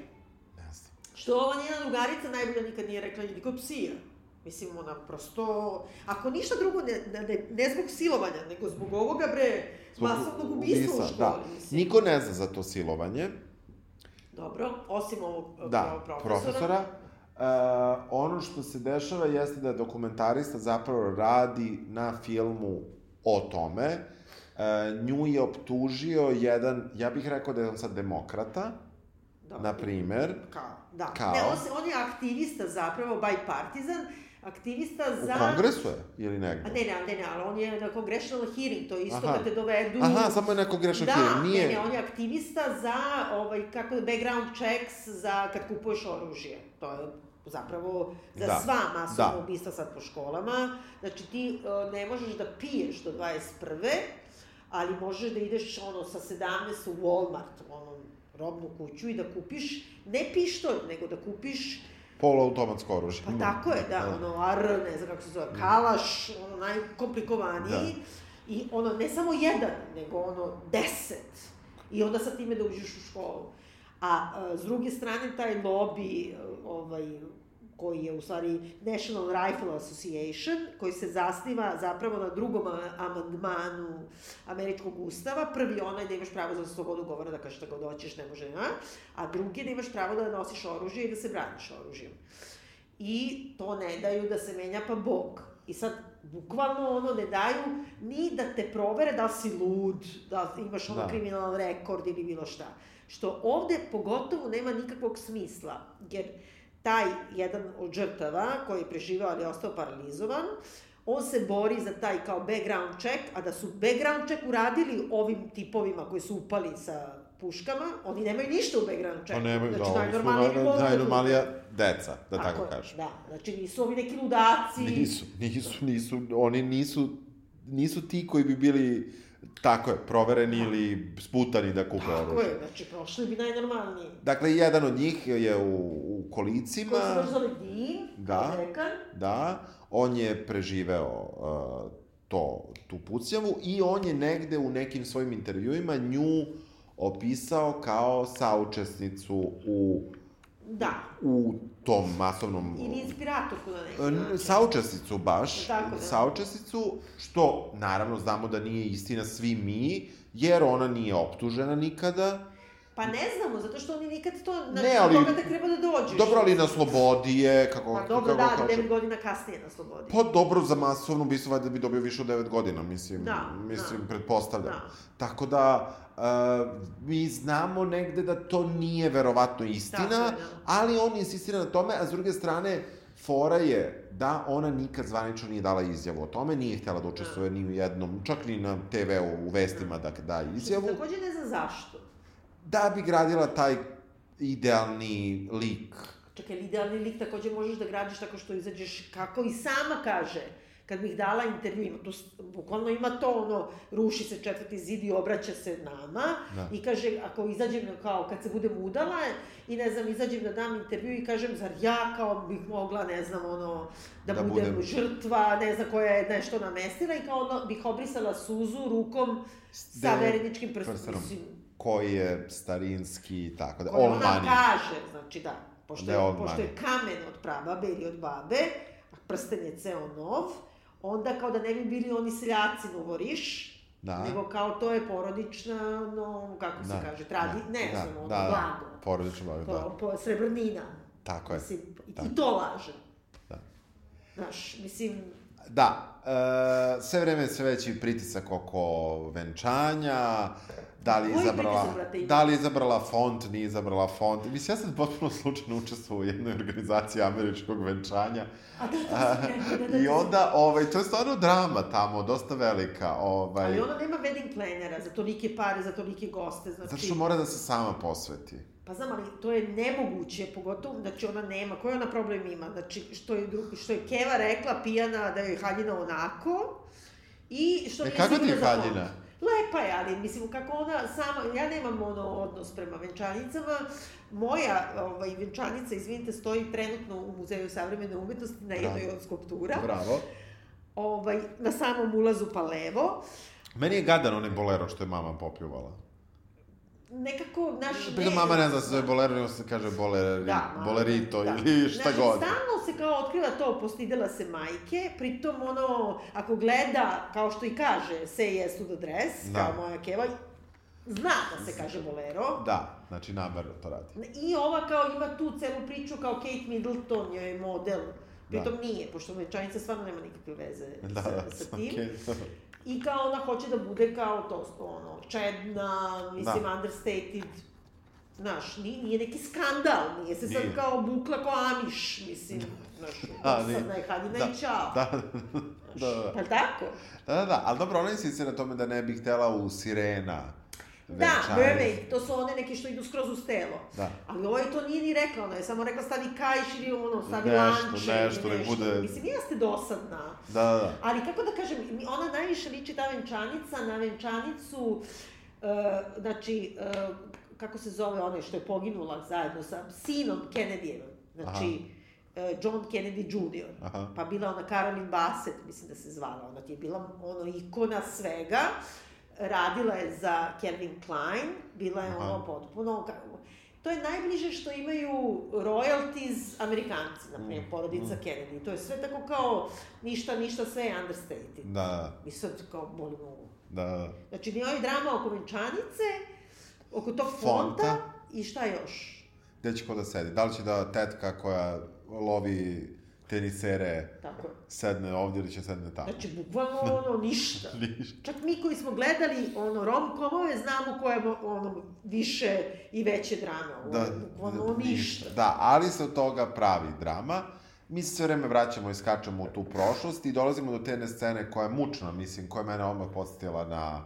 Ne znam. Što ova njena drugarica najbolja nikad nije rekla idi kod psija. Mislim, ona prosto... Ako ništa drugo, ne, ne, ne zbog silovanja, nego zbog ovoga, bre, Zbog masovnog ubistva u ubistva, školi. Da. Mislim. Niko ne zna za to silovanje. Dobro, osim ovog Da, ovog profesora. profesora. Uh, ono što se dešava jeste da dokumentarista zapravo radi na filmu o tome. Uh, nju je optužio jedan, ja bih rekao da je on sad demokrata, Da. na primer. Kao, da. Kao? Ne, on, se, on je aktivista zapravo, bipartizan, aktivista U za... kongresu je, ili A negde? ne, ne, ne, ne, ali on je na congressional hearing, to je isto Aha. kad te dovedu... Aha, samo je neko grešno da, film, nije... ne, ne, on je aktivista za, ovaj, kako, background checks za kad kupuješ oružje. To je zapravo za Da, sva masovna da. ubistva sad po školama. Znači ti uh, ne možeš da piješ do 21. ali možeš da ideš ono sa 17 u Walmart, ono, robnu kuću i da kupiš, ne pištolj, nego da kupiš Poluautomatsko oružje. Pa tako je, da, ono, ar, ne znam kako se zove, kalaš, ono, najkomplikovaniji. Da. I ono, ne samo jedan, nego ono, deset. I onda sa time da uđeš u školu. A, a s druge strane, taj lobby, ovaj, koji je u stvari National Rifle Association, koji se zasniva zapravo na drugom amandmanu američkog ustava. Prvi onaj da imaš pravo za slobodu govora, da kažeš šta god hoćeš, ne može, a? A drugi da imaš pravo da nosiš oružje i da se braniš oružjem. I to ne daju da se menja pa Bog. I sad, bukvalno ono, ne daju ni da te provere da si lud, da imaš ono Da. kriminalan rekord ili bilo šta. Što ovde pogotovo nema nikakvog smisla, jer taj jedan od žrtava koji je preživao ali je ostao paralizovan, on se bori za taj kao background check, a da su background check uradili ovim tipovima koji su upali sa puškama, oni nemaju ništa u background checku. Pa nemaju, znači, da, oni su najnormalnije bi na- moglo da najnormalija deca, da tako, je, kažem. Da, znači nisu ovi neki ludaci. Nisu, nisu, nisu, oni nisu, nisu ti koji bi bili, tako je, provereni ili sputani da kupe Tako oružje. je, znači prošli bi najnormalniji. Dakle, jedan od njih je u, u kolicima. Ko se baš zove Dean, Da. dekan. Da, on je preživeo uh, to, tu pucnjavu i on je negde u nekim svojim intervjuima nju opisao kao saučesnicu u, Da, u tom masovnom... ili inspiratorku na neki način. Saučesnicu baš, Tako, da. saučesnicu, što naravno znamo da nije istina svi mi, jer ona nije optužena nikada. Pa ne znamo, zato što oni nikad to, na, Ne, ali- toga te treba da dođeš. Dobro, ali na slobodi je, kako, Pa dobro, kako da, kažem. 9 godina kasnije na slobodi. Pa dobro, za masovno ubistvo valjda bi dobio više od 9 godina, mislim, Da, mislim, da. pretpostavljam. Da. Tako da, uh, mi znamo negde da to nije verovatno istina, Tako je, da. ali on insistira na tome, a s druge strane, fora je da ona nikad zvanično nije dala izjavu o tome, nije htjela da učestvuje ni u jednom, čak ni na TV-u, u vestima da da izjavu, Takođe ne znam zašto. Da bi gradila taj idealni lik. Čekaj, idealni lik takođe možeš da gradiš tako što izađeš, kako i sama kaže, kad bih dala intervju, ima s- bukvalno ima to ono, ruši se četvrti zid i obraća se nama Da. i kaže, ako izađem kao kad se budem udala i ne znam, izađem da dam intervju i kažem, zar ja kao bih mogla, ne znam, ono, da, Da budem, budem- žrtva, ne znam, koja je nešto namestila i kao ono, bih obrisala suzu rukom sa vereničkim prstom. Mislim, koji je starinski i tako da. All ona money. kaže, znači da, pošto, Da je, je pošto je manje. kamen od prababe ili od babe, a prsten je ceo nov, onda kao da ne bi bili oni seljaci novoriš, Da. nego kao to je porodična, no, kako se Da, kaže, tradi, da, ne da, znam, ono, da, da. blago. Porodično blago, Po, da. po, srebrnina. Tako je. Mislim, Da. i to laže. Da. Znaš, mislim, Da, e, sve vreme sve veći pritisak oko venčanja, da li je izabrala, da li je izabrala font, nije izabrala font. Mislim, ja sam potpuno slučajno učestvovao u jednoj organizaciji američkog venčanja. a da, rekao, da, da, I da, onda, ovaj, to je stvarno drama tamo, dosta velika. Ovaj, Ali ona nema wedding planera za tolike pare, za tolike goste, znači... Zato što mora da se sama posveti. Pa znam, ali to je nemoguće, pogotovo, znači ona nema, koji ona problem ima? Znači, što je, što je Keva rekla, pijana, da je haljina onako, i što E, nije kako ti je fond. Lepa je, ali mislim, kako ona sama, ja nemam ono odnos prema venčanicama, moja ovaj, venčanica, izvinite, stoji trenutno u Muzeju savremene umetnosti na Bravo. jednoj od skulptura, Bravo. ovaj, na samom ulazu pa levo, Meni je gadan onaj bolero što je mama popljuvala. Nekako naš... Pritom mama ne zna se zove bolero, nego se kaže boleri, Da, bolerito da. ili šta znači, god. stalno se kao otkriva to, postidela se majke, pritom ono, ako gleda, kao što i kaže, say yes to the dress, Da. kao moja keva, zna da se kaže bolero. Da, znači namerno to radi. I ova kao ima tu celu priču kao Kate Middleton je model. Pritom nije, pošto venčanica stvarno nema nikakve veze Da, sa, da, sa tim. okej. I kao ona hoće da bude kao to, ono, čedna, mislim, Da. understated. Znaš, nije, nije neki skandal, nije se sad Nije. kao bukla kao Amiš, mislim, znaš, Da, sad nije. je haljina Da, i čao. Da, da, da. Pa tako? Da, da, da, ali dobro, ona insistira na tome da ne bi htela u sirena Da, mermaid, to su one neki što idu skroz uz telo. Da. Ali ovo je to nije ni rekla, ona je samo rekla stavi kajš ili ono, stavi Nešto, lanče nešto, ili nek bude- Mislim, jeste dosadna. Da, da, da. Ali kako da kažem, ona najviše liči ta venčanica na venčanicu, uh, znači, uh, kako se zove onaj što je poginula zajedno sa sinom Kennedyjevim, znači, uh, John Kennedy Jr. Aha. Pa bila ona Caroline Bassett, mislim da se zvala, ona ti je bila ono ikona svega, radila je za Calvin Klein, bila je Aha. ono potpuno, to je najbliže što imaju royalties Amerikanci, na Mm, primjer, porodica Kennedy. To je sve tako kao ništa, ništa, sve je understated. Da, I sad kao bolimo uvo. da, da. Znači, nije ovaj drama oko venčanice, oko tog Fonta. fonta, i šta još? Gde će ko da sedi? Da li će da tetka koja lovi tenisere Tako sedne ovdje ili će sedne tamo? Znači, bukvalno ono, ništa. Ništa. Čak mi koji smo gledali ono rom-komove znamo koje je ono više i veće drame. Ovo Da, bukvalno ništa. Da, ali se od toga pravi drama. mi se sve vreme vraćamo i skačemo u tu prošlost i dolazimo do te scene koja je mučna, mislim, koja je mene odmah podsjetila na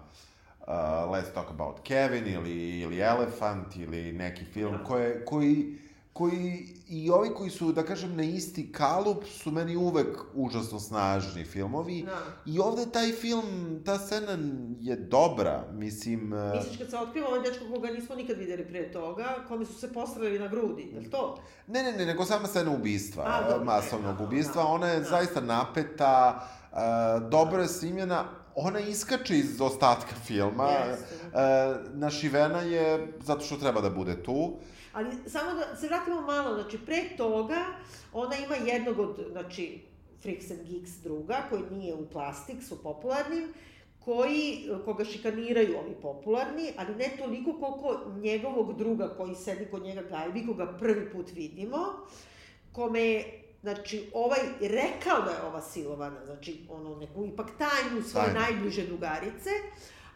uh, Let's Talk About Kevin ili, ili Elephant ili neki film koje, koji, koji i ovi koji su, da kažem, na isti kalup su meni uvek užasno snažni filmovi. Da. I ovde taj film, ta scena je dobra, mislim... uh, Misliš kad se otkriva ovaj dečko koga nismo nikad videli pre toga, kome su se postrali na grudi, je to? Ne, ne, ne, nego sama scena ubistva, A, dobro. masovnog Da, ubistva, da, ona je da. zaista napeta, uh, dobro je snimljena, ona iskače iz ostatka filma, Jeste. uh, našivena je zato što treba da bude tu. Ali samo da se vratimo malo, znači pre toga ona ima jednog od, znači, Freaks and Geeks druga, koji nije u Plastiksu popularnim, koji, koga šikaniraju ovi popularni, ali ne toliko koliko njegovog druga koji sedi kod njega gajbi, koga prvi put vidimo, kome je Znači, ovaj rekao da je ova silovana, znači, ono, neku ipak tajnu svoje Tajnu. najbliže drugarice,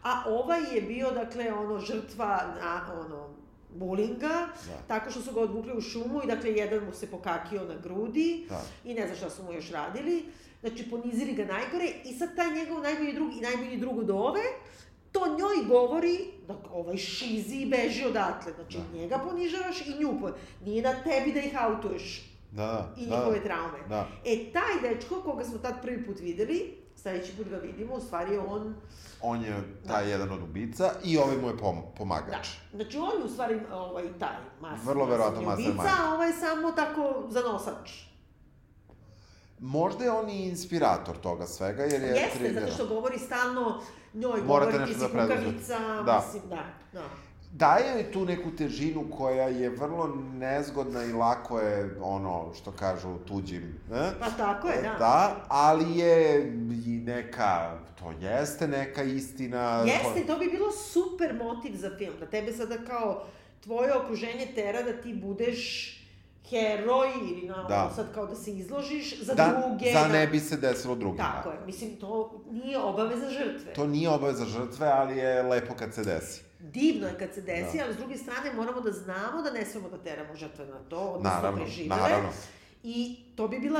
a ovaj je bio, dakle, ono, žrtva na, ono, bulinga, Da. tako što su ga odvukli u šumu i, dakle, jedan mu se pokakio na grudi Da. i ne znam šta su mu još radili. Znači, ponizili ga najgore i sad taj njegov najbolji drug i najbolji drug od ove, to njoj govori da ovaj šizi i beži odatle. Znači, Da. njega ponižavaš i nju po... Nije na tebi da ih autuješ Da, da. i njihove da. traume. Da. E, taj dečko, koga smo tad prvi put videli, sledeći put ga vidimo, u stvari je on... On je taj jedan od ubica i ovaj mu je pom Da. pomagač. Znači, on je u stvari ovaj, taj mas, Vrlo verovatno masovni ubica, mastermind. a ovaj je samo tako zanosač. Možda je on i inspirator toga svega, jer je... Jeste, trigger- zato što govori stalno njoj, Morate govori ti si da kukavica, Da. mislim, da, da. Daje joj tu neku težinu koja je vrlo nezgodna i lako je, ono, što kažu, tuđim, ne? Pa tako je, da. Da, ali je i neka, to jeste neka istina. Jeste, to bi bilo super motiv za film, da tebe sada kao tvoje okruženje tera da ti budeš heroj ili na, Da. sad kao da se izložiš za da, druge. Za da. ne bi se desilo drugima. Tako je, mislim, to nije obaveza žrtve. To nije obaveza žrtve, ali je lepo kad se desi. Divno je kad se desi, Da. ali s druge strane moramo da znamo da ne smemo da teramo žrtve na to, odnosno Naravno, preživele. naravno. I to bi bila,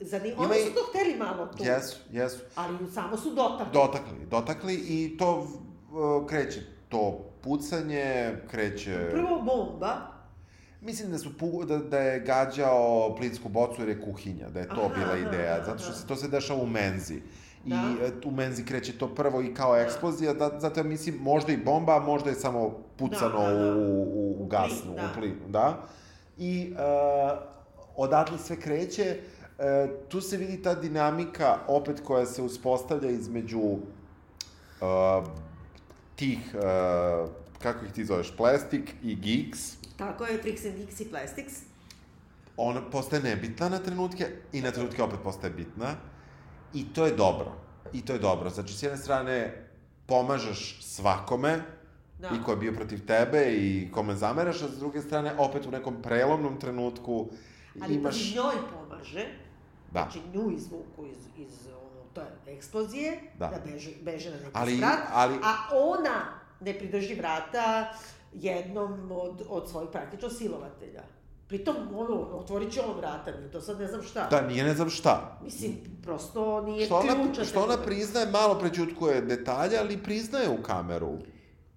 i, zanim, Ima oni su to hteli malo tu, Jesu, jesu. ali samo su dotakli. Dotakli, dotakli i to uh, kreće to pucanje, kreće... Prvo bomba, Mislim da, su, pu- da, da je gađao plinsku bocu jer je kuhinja, da je to Aha, bila ideja, zato što da. se to se dešava u menzi. I Da. e, u menzi kreće to prvo i kao eksplozija, da, zato ja mislim možda i bomba, možda je samo pucano Da, da, da. u, u, u gasnu, plin, da. u plin, da. I uh, odatle sve kreće, e, tu se vidi ta dinamika opet koja se uspostavlja između uh, tih, uh, kako ih ti zoveš, Plastic i Geeks, tako je, Freaks and Geeks i Plastics. ona postaje nebitna na trenutke i na trenutke opet postaje bitna. I to je dobro. I to je dobro. Znači, s jedne strane, pomažeš svakome, Da. i ko je bio protiv tebe i kome zameraš, a s druge strane, opet u nekom prelomnom trenutku Ali imaš... Imaš... njoj pomaže, Da. znači nju izvuku iz, iz ono, te eksplozije, Da. da, beže, beže na neki Ali- sprat, ali- a ona ne pridrži vrata jednom od, od svojih praktično silovatelja. Pritom, ono, otvorit će on vrata, nije to sad ne znam šta. Da, nije ne znam šta. Mislim, prosto nije Što ona, ključa što ona priznaje, malo prećutkuje detalje, ali priznaje u kameru.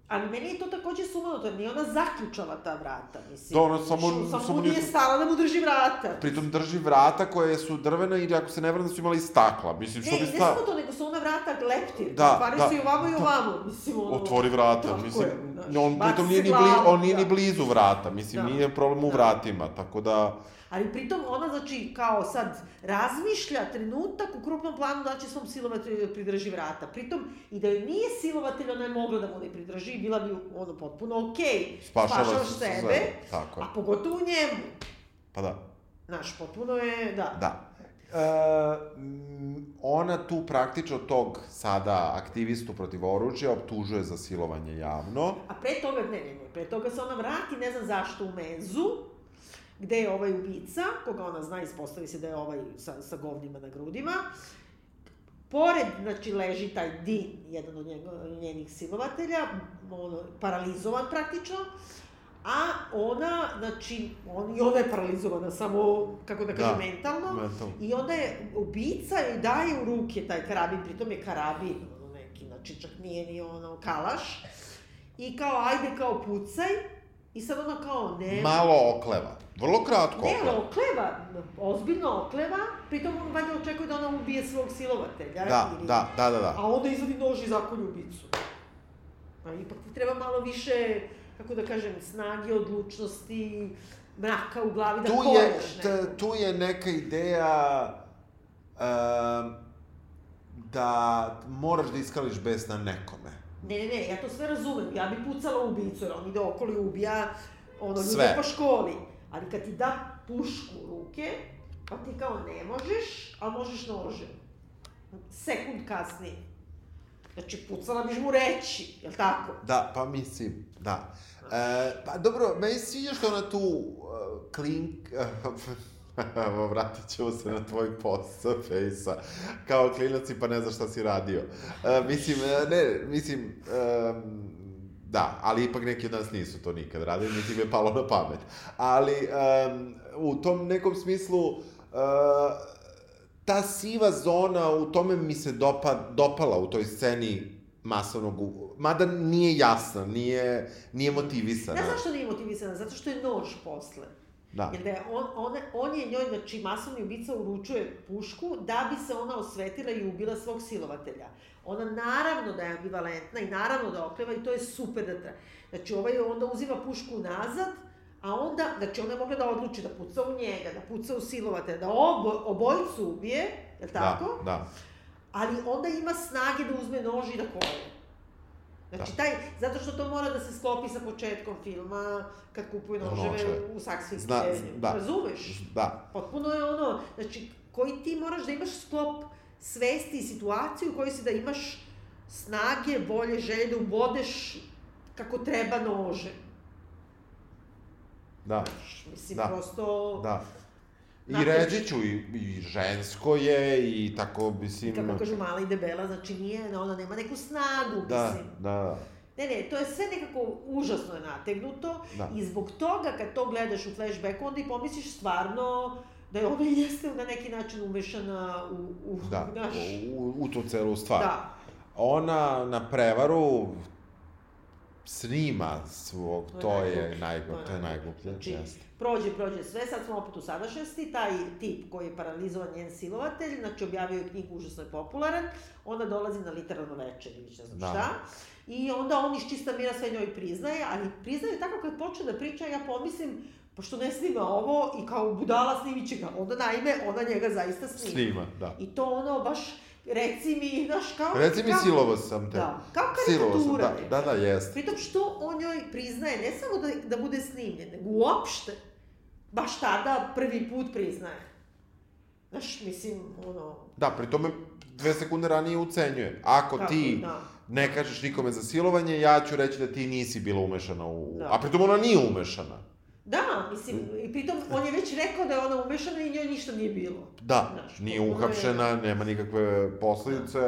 Ali meni je to takođe sumanuto, jer nije ona zaključala ta vrata, mislim. Da, ona samo- Što- samo samo nije stala da mu drži vrata. Pritom drži vrata koje su drvena i ako se ne vrame da su imali stakla. Mislim, što Ne, bi ne sta... samo to, nego su ona vrata leptir. Da, Otvaraju da, se i ovamo i da. ovamo. Mislim, ono... Otvori vrata, Tako mislim, je, znaš, on pritom nije ni, bli, glavom, on nije ni da. blizu vrata, mislim, Da. nije problem u Da. vratima, tako da... Ali pritom ona, znači, kao sad, razmišlja trenutak u krupnom planu da će svom silovatelju da pridrži vrata. Pritom, i da joj nije silovatelj, ona je mogla da mu ne pridrži bila bi ono potpuno okej. Okay. Spašava Spašavaš se sebe, sve, tako je. a pogotovo njemu. Pa da, Znaš, potpuno je, da. da. M, ona tu praktično tog sada aktivistu protiv oružja optužuje za silovanje javno. A pre toga, ne, ne, ne, pre toga se ona vrati, ne znam zašto, u menzu, gde je ovaj ubica, koga ona zna, ispostavi se da je ovaj sa, sa govnima na grudima. Pored, znači, leži taj Dean, jedan od njenih silovatelja, ono, paralizovan praktično, A ona, znači, on, i ona je paralizovana, samo, kako da kažem, Da, mentalno. mentalno. I onda je ubica joj daje u ruke taj karabin, pritom je karabin, ono neki, znači čak nije ni ono kalaš. I kao, ajde, kao pucaj. I sad ona kao, ne... Malo okleva. Vrlo kratko Ne, okleva. ali okleva, ozbiljno okleva, pritom on valjda očekuje da ona ubije svog silovatelja. Da, ili- da, da, da, da. A onda izvadi nož i zakolju ubicu. Pa ipak ti treba malo više, kako da kažem, snage, odlučnosti, mraka u glavi da tu je, nekog. tu je neka ideja um, da moraš da iskališ bes na nekome. Ne, ne, ne, ja to sve razumem. Ja bi pucala u ubicu, jer on ide okolo i ubija ono, ljude Sve. po školi. Ali kad ti da pušku u ruke, pa ti kao ne možeš, a možeš nožem. Sekund kasnije. Znači, pucala biš mu reći, jel tako? Da, pa mislim, da. E, pa dobro, meni se sviđa što ona tu uh, klink... Evo, vratit ćemo se na tvoj post sa fejsa. Kao klinac i pa ne znaš šta si radio. E, mislim, e, ne, mislim, um, da, ali ipak neki od nas nisu to nikad radili, niti mi je palo na pamet. Ali, um, u tom nekom smislu, uh, ta siva zona, u tome mi se dopa, dopala u toj sceni masovnog, mada nije jasna, nije, nije motivisana. Znaš zašto nije motivisana? Zato što je nož posle. Da. Jer da je on, on, on je njoj, znači masovni ubica uručuje pušku da bi se ona osvetila i ubila svog silovatelja. Ona naravno da je ambivalentna i naravno da okleva i to je super da tra... Znači ovaj onda uzima pušku nazad, a onda, znači ona je mogla da odluči da puca u njega, da puca u silovatelja, da obo, obojicu ubije, je li tako? Da, da. Ali onda ima snage da uzme nož i da kolje. Znači, Da. taj, zato što to mora da se sklopi sa početkom filma, kad kupuju noževe Noževe. u saksijskim Zna- da. Razumeš? Da, Potpuno je ono, znači, koji ti moraš da imaš sklop svesti i situaciju u kojoj si da imaš snage, volje, želje da ubodeš kako treba nože. da, Mislim, Da. prosto... da. I Znate- reći ću, i, i žensko je, i tako, mislim... I kako kažu mala i debela, znači nije, ona nema neku snagu, Da, mislim. da, Ne, ne, to je sve nekako užasno je nategnuto Da. i zbog toga kad to gledaš u flashbacku, onda i pomisliš stvarno da je ona jeste na neki način umešana u, u da, naš... u, u tu celu stvar. Da, Ona na prevaru snima svog, To je to je najgluplje, najgluplje, to je najgluplje, Znači, jeste. prođe, prođe sve, sad smo opet u sadašnjosti, taj tip koji je paralizovan njen silovatelj, znači objavio je knjigu, užasno je popularan, onda dolazi na literarno večer ili ne znam Da. šta, i onda on iz čista mira sve njoj priznaje, ali priznaje tako kad počne da priča, ja pomislim, pošto ne snima ovo i kao budala snimit će ga, onda naime, ona njega zaista snima. Snima, da. I to ono baš, reci mi, znaš, kao... Reci mi, silovo sam te. Da, kao Silovo sam, karikatura. da, neka. da, da, jeste. Pritom što on njoj priznaje, ne samo da, da bude snimljen, nego uopšte, baš tada prvi put priznaje. Znaš, mislim, ono... Da, pri tome dve sekunde ranije ucenjuje. Ako kako, ti Da. ne kažeš nikome za silovanje, ja ću reći da ti nisi bila umešana u... Da. A pritom ona nije umešana. Da, mislim, i pritom on je već rekao da je ona umešana i njoj ništa nije bilo. Da, Znaš, nije potpuno je- uhapšena, nema nikakve posledice.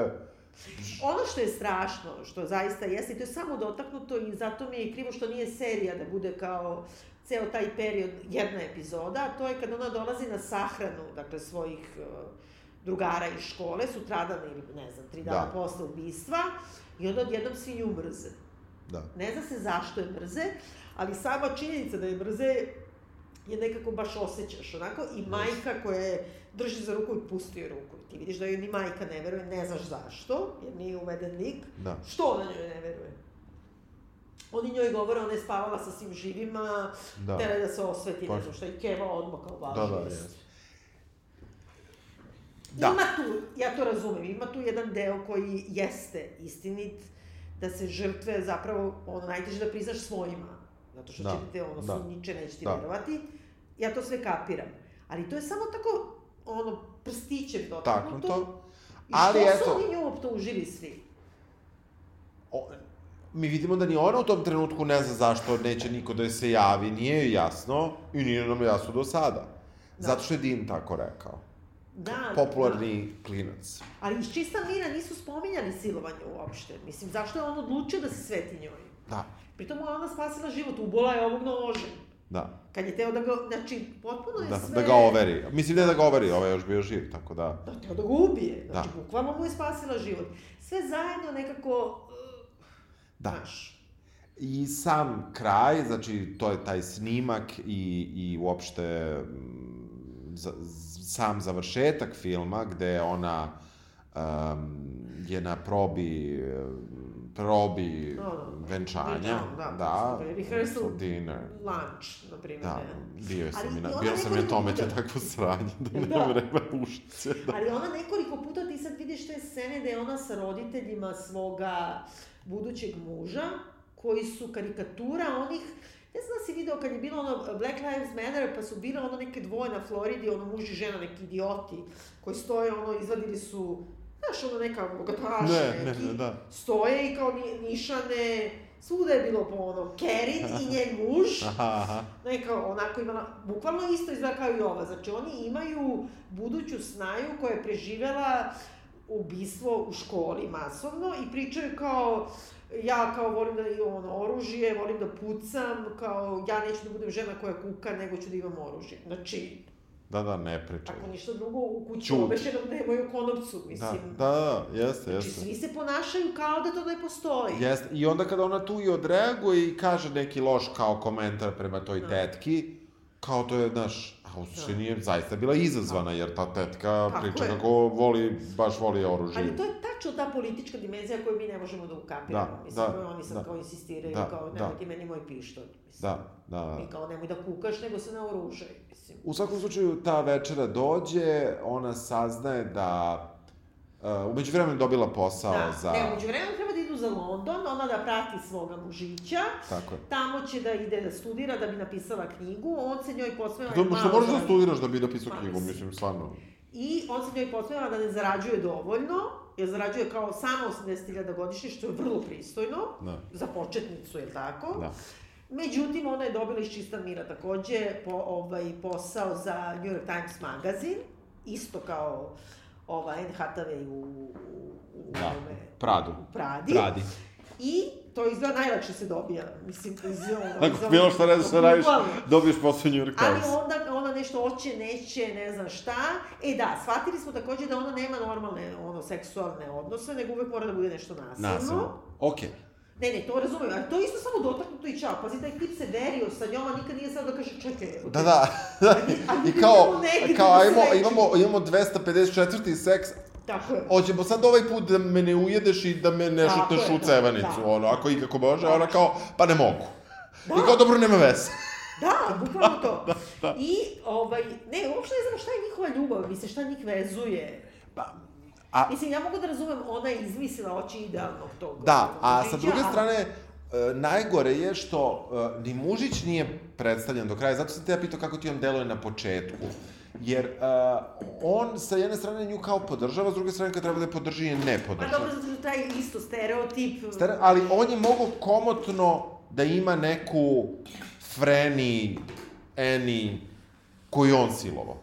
Ono što je strašno, što zaista jeste, i to je samo dotaknuto i zato mi je krivo što nije serija da bude kao ceo taj period jedna epizoda, a to je kad ona dolazi na sahranu, dakle, svojih uh, drugara iz škole, sutradan ili ne znam, tri dana Da. posle ubistva, i onda odjednom svi nju mrze. Da. Ne zna se zašto je mrze, ali sama činjenica da je mrze je nekako baš osjećaš, onako, i majka koja je drži za ruku i pusti joj ruku. Ti vidiš da joj ni majka ne veruje, ne znaš zašto, jer nije uveden lik. Da. Što ona njoj ne veruje? Oni njoj govore, ona je spavala sa svim živima, Da. tere da se osveti, Pa- ne znam šta, i Keva odmah kao Da, važno. da, jeste. Da. Ima tu, ja to razumem, ima tu jedan deo koji jeste istinit, da se žrtve zapravo, ono, najteže da priznaš svojima, zato što Da, će te, ono, da. sumnjiče, neće ti Da. verovati. Ja to sve kapiram. Ali to je samo tako, ono, prstićem dotaknuto. Taknuto. I Ali što eto- su oni nju optužili svi? O, mi vidimo da ni ona u tom trenutku ne zna zašto neće niko da se javi, nije joj jasno i nije nam jasno do sada. Da. Zato što je Din tako rekao. Da, popularni klinac. Ali iz čista mira nisu spominjali silovanje uopšte. Mislim, zašto je on odlučio da se sveti njoj? Da, Pritom mu je ona spasila život, ubola je ovog nožem. da. Kad je teo da ga, znači, potpuno je Da, sve... da ga overi. Mislim ne da ga overi, ovaj je još bio živ, tako da... Da, teo da ga ubije. Znači, Da. bukvalno mu je spasila život. Sve zajedno nekako... uh, Da. Znaš, I sam kraj, znači to je taj snimak i, i uopšte mm, za, sam završetak filma gde ona um, je na probi probi Da, da. venčanja, Da, da, da, rehearsal. dinner. lunch, na primjer. Da, bio sam Ali na, bio sam na tome puta- takvo sranje, da Da. ne vreme ušice. Da. Ali ona nekoliko puta ti sad vidiš te scene da je ona sa roditeljima svoga budućeg muža, koji su karikatura onih Ne znam da si video kad je bilo ono Black Lives Matter, pa su bile ono neke dvoje na Floridi, ono muž i žena, neki idioti, koji stoje, ono, izvadili su, znaš, ono neka bogataši Ne, ne, neki, ne, da. stoje i kao ni, nišane, svuda je bilo po ono, Kerin i njen muž, Aha, aha. neka onako imala, bukvalno isto izgleda kao i ova, znači oni imaju buduću snaju koja je preživela ubistvo u školi masovno i pričaju kao ja kao volim da imam ono, oružje, volim da pucam, kao ja neću da budem žena koja kuka, nego ću da imam oružje. Znači, Da, da, ne pričaj. ako ništa drugo, u kuću Ćuti. obešenom nemaju konopcu, Da, mislim. da, da, jeste, Znači, jeste. svi se ponašaju kao da to ne postoji. Jeste, i onda kada ona tu i odreaguje i kaže neki loš kao komentar prema toj Da. tetki, kao to je, znaš, u suštini je zaista bila izazvana, jer ta tetka Tako priča je. kako voli, baš voli oružje. Ali to je tačno ta politička dimenzija koju mi ne možemo da ukapiramo. Da, mislim, da, oni sad da. kao insistiraju, Da, kao da. nemoj ti meni moj pištolj. Mislim. Da, da, da. I kao nemoj da kukaš, nego se naoružaj. Mislim. U svakom slučaju, ta večera dođe, ona saznaje da... Uh, umeđu vremenu dobila posao Da, za... ne, umeđu vremenu treba da idu za London, ona da prati svoga mužića, Tako je. tamo će da ide da studira, da bi napisala knjigu, on se njoj posmeva... To, što možeš da studiraš da bi napisao Pa, knjigu, mislim. stvarno. I on se njoj posmeva da ne zarađuje dovoljno, jer zarađuje kao samo 80.000 godišnje, što je vrlo pristojno, Da. za početnicu, je tako? Da. Međutim, ona je dobila iz čista mira takođe po, ovaj, posao za New York Times magazin, isto kao ova Anne Hathaway u, u, Da, ovome- Pradu. u Pradi. Pradi. I to izgleda najlakše se dobija, mislim, iz ono... Ako bilo šta radiš, šta radiš, dobiješ posao New York Ali Times. onda ona nešto hoće, neće, ne znam šta. E da, shvatili smo takođe da ona nema normalne ono, seksualne odnose, nego uvek mora da bude nešto nasilno. Nasilno. Okej. Ne, ne, to razumem, ali to je isto samo dotaknuto i čao. Pazi, taj tip se verio sa njom, a nikad nije sad da kaže, čekaj, evo Da, da. a mi I kao, kao da ajmo, imamo, imamo 254. seks, Tako je. hoćemo sad ovaj put da me ne ujedeš i da me ne šutneš u da, cevanicu, da. ono, ako ikako može, a ona kao, pa ne mogu. Da. I kao, dobro, nema veze. Da, bukvalno to. Da, da. I, ovaj, ne, uopšte ne znam šta je njihova ljubav, mislim, šta njih vezuje. Pa, a, Mislim, ja mogu da razumem, ona je izmislila oči idealnog tog. da, a sa druge strane, e, najgore je što e, ni Mužić nije predstavljen do kraja, zato sam te ja pitao kako ti on deluje na početku. Jer uh, on sa jedne strane nju kao podržava, s druge strane kad treba da je podrži je ne Pa podržava. dobro, zato što taj isto stereotip... Stere- ali on je mogao komotno da ima neku Freni, Eni, koju on silovao.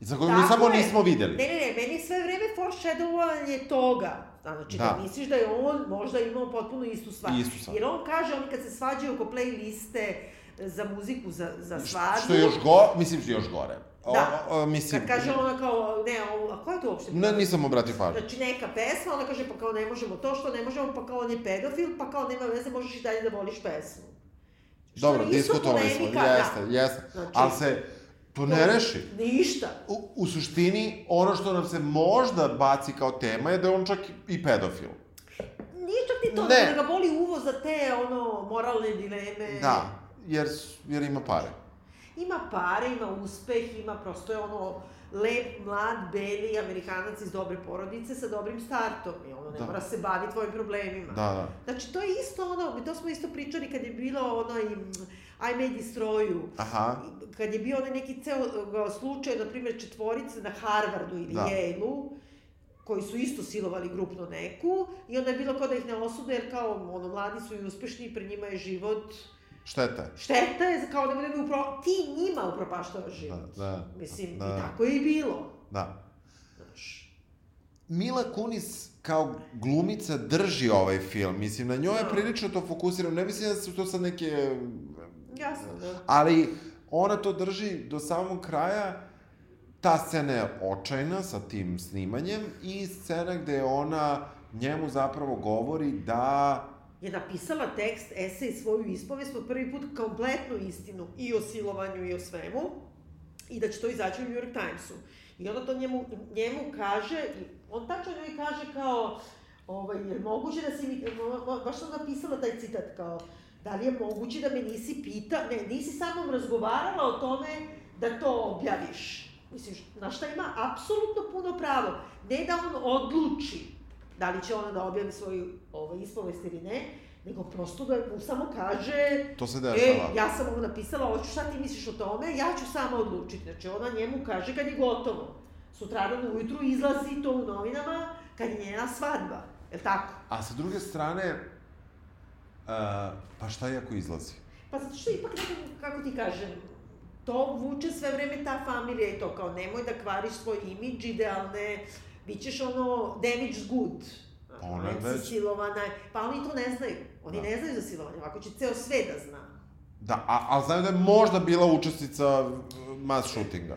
I za koju mi samo je. nismo videli. Ne, ne, ne, meni je sve vreme foreshadowanje toga. Znači, da. Da. misliš da je on možda imao potpuno istu stvar. Istu. Jer on kaže, oni kad se svađaju oko playliste za muziku za, za svadbu... Što je još go, mislim što je još gore. O, Da. o, mislim, Kad kaže ona kao, ne, ovo, a ko je to uopšte? ne, nisam obratio pažnju. Znači, neka pesma, ona kaže, pa kao ne možemo to, što ne možemo, pa kao on je pedofil, pa kao nema veze, možeš i dalje da voliš pesmu. Što Dobro, diskutovali smo, jeste, da. jeste. Znači- ali se to ne reši. Ništa. U, u suštini, ono što nam se možda baci kao tema je da je on čak i pedofil. Nije čak ni to, Ne. da ga boli uvo za te, ono, moralne dileme. Da, jer, jer ima pare. Ima pare, ima uspeh, ima prosto je ono lep, mlad, beli Amerikanac iz dobre porodice sa dobrim startom i ono ne Da. mora se bavi tvojim problemima. Da, da. Znači, to je isto ono, to smo isto pričali kad je bilo onaj mm, I May Destroy You. Aha. Kad je bio onaj neki ceo slučaj, na primjer, četvorice na Harvardu ili Da. Yale-u, koji su isto silovali grupno neku, i onda je bilo kao da ih ne osude, jer kao, ono, mladi su i uspešni i pre njima je život Šteta. Šteta je kao da bi upro... ti njima upropaštavaš život. Da, da, Mislim, da. i tako je i bilo. Da. Mila Kunis kao glumica drži ovaj film. Mislim, na njoj je Da. prilično to fokusirano. Ne mislim da su to sad neke... Jasno, da. Ali ona to drži do samog kraja. Ta scena je očajna sa tim snimanjem i scena gde ona njemu zapravo govori da... je napisala tekst, esej, svoju ispovest, po prvi put kompletnu istinu i o silovanju i o svemu, i da će to izaći u New York Timesu. I onda to njemu, njemu kaže, i on tačno njoj kaže kao, ovaj, je moguće da si mi, baš sam napisala taj citat kao, da li je moguće da me nisi pita, ne, nisi sa mnom razgovarala o tome da to objaviš. Misliš, na šta ima apsolutno puno pravo. Ne da on odluči da li će ona da objavi svoju ovaj, ispovest ili ne, nego prosto da mu samo kaže To se E, dešava. ja sam ovo napisala, hoću šta ti misliš o tome, ja ću sama odlučiti. Znači, ona njemu kaže kad je gotovo. Sutradan ujutru izlazi to u novinama kad je njena svadba. Je li tako? A sa druge strane, uh, pa šta je ako izlazi? Pa zato što ipak nekako, kako ti kažem, to vuče sve vreme ta familija i to kao nemoj da kvariš svoj imidž idealne, bit ćeš ono damaged good. Pa ona je već- silovana, pa oni to ne znaju. Oni Da. ne znaju za silovanje, ovako će ceo sve da zna. Da, a, ali znaju da je možda bila učesnica mass shootinga.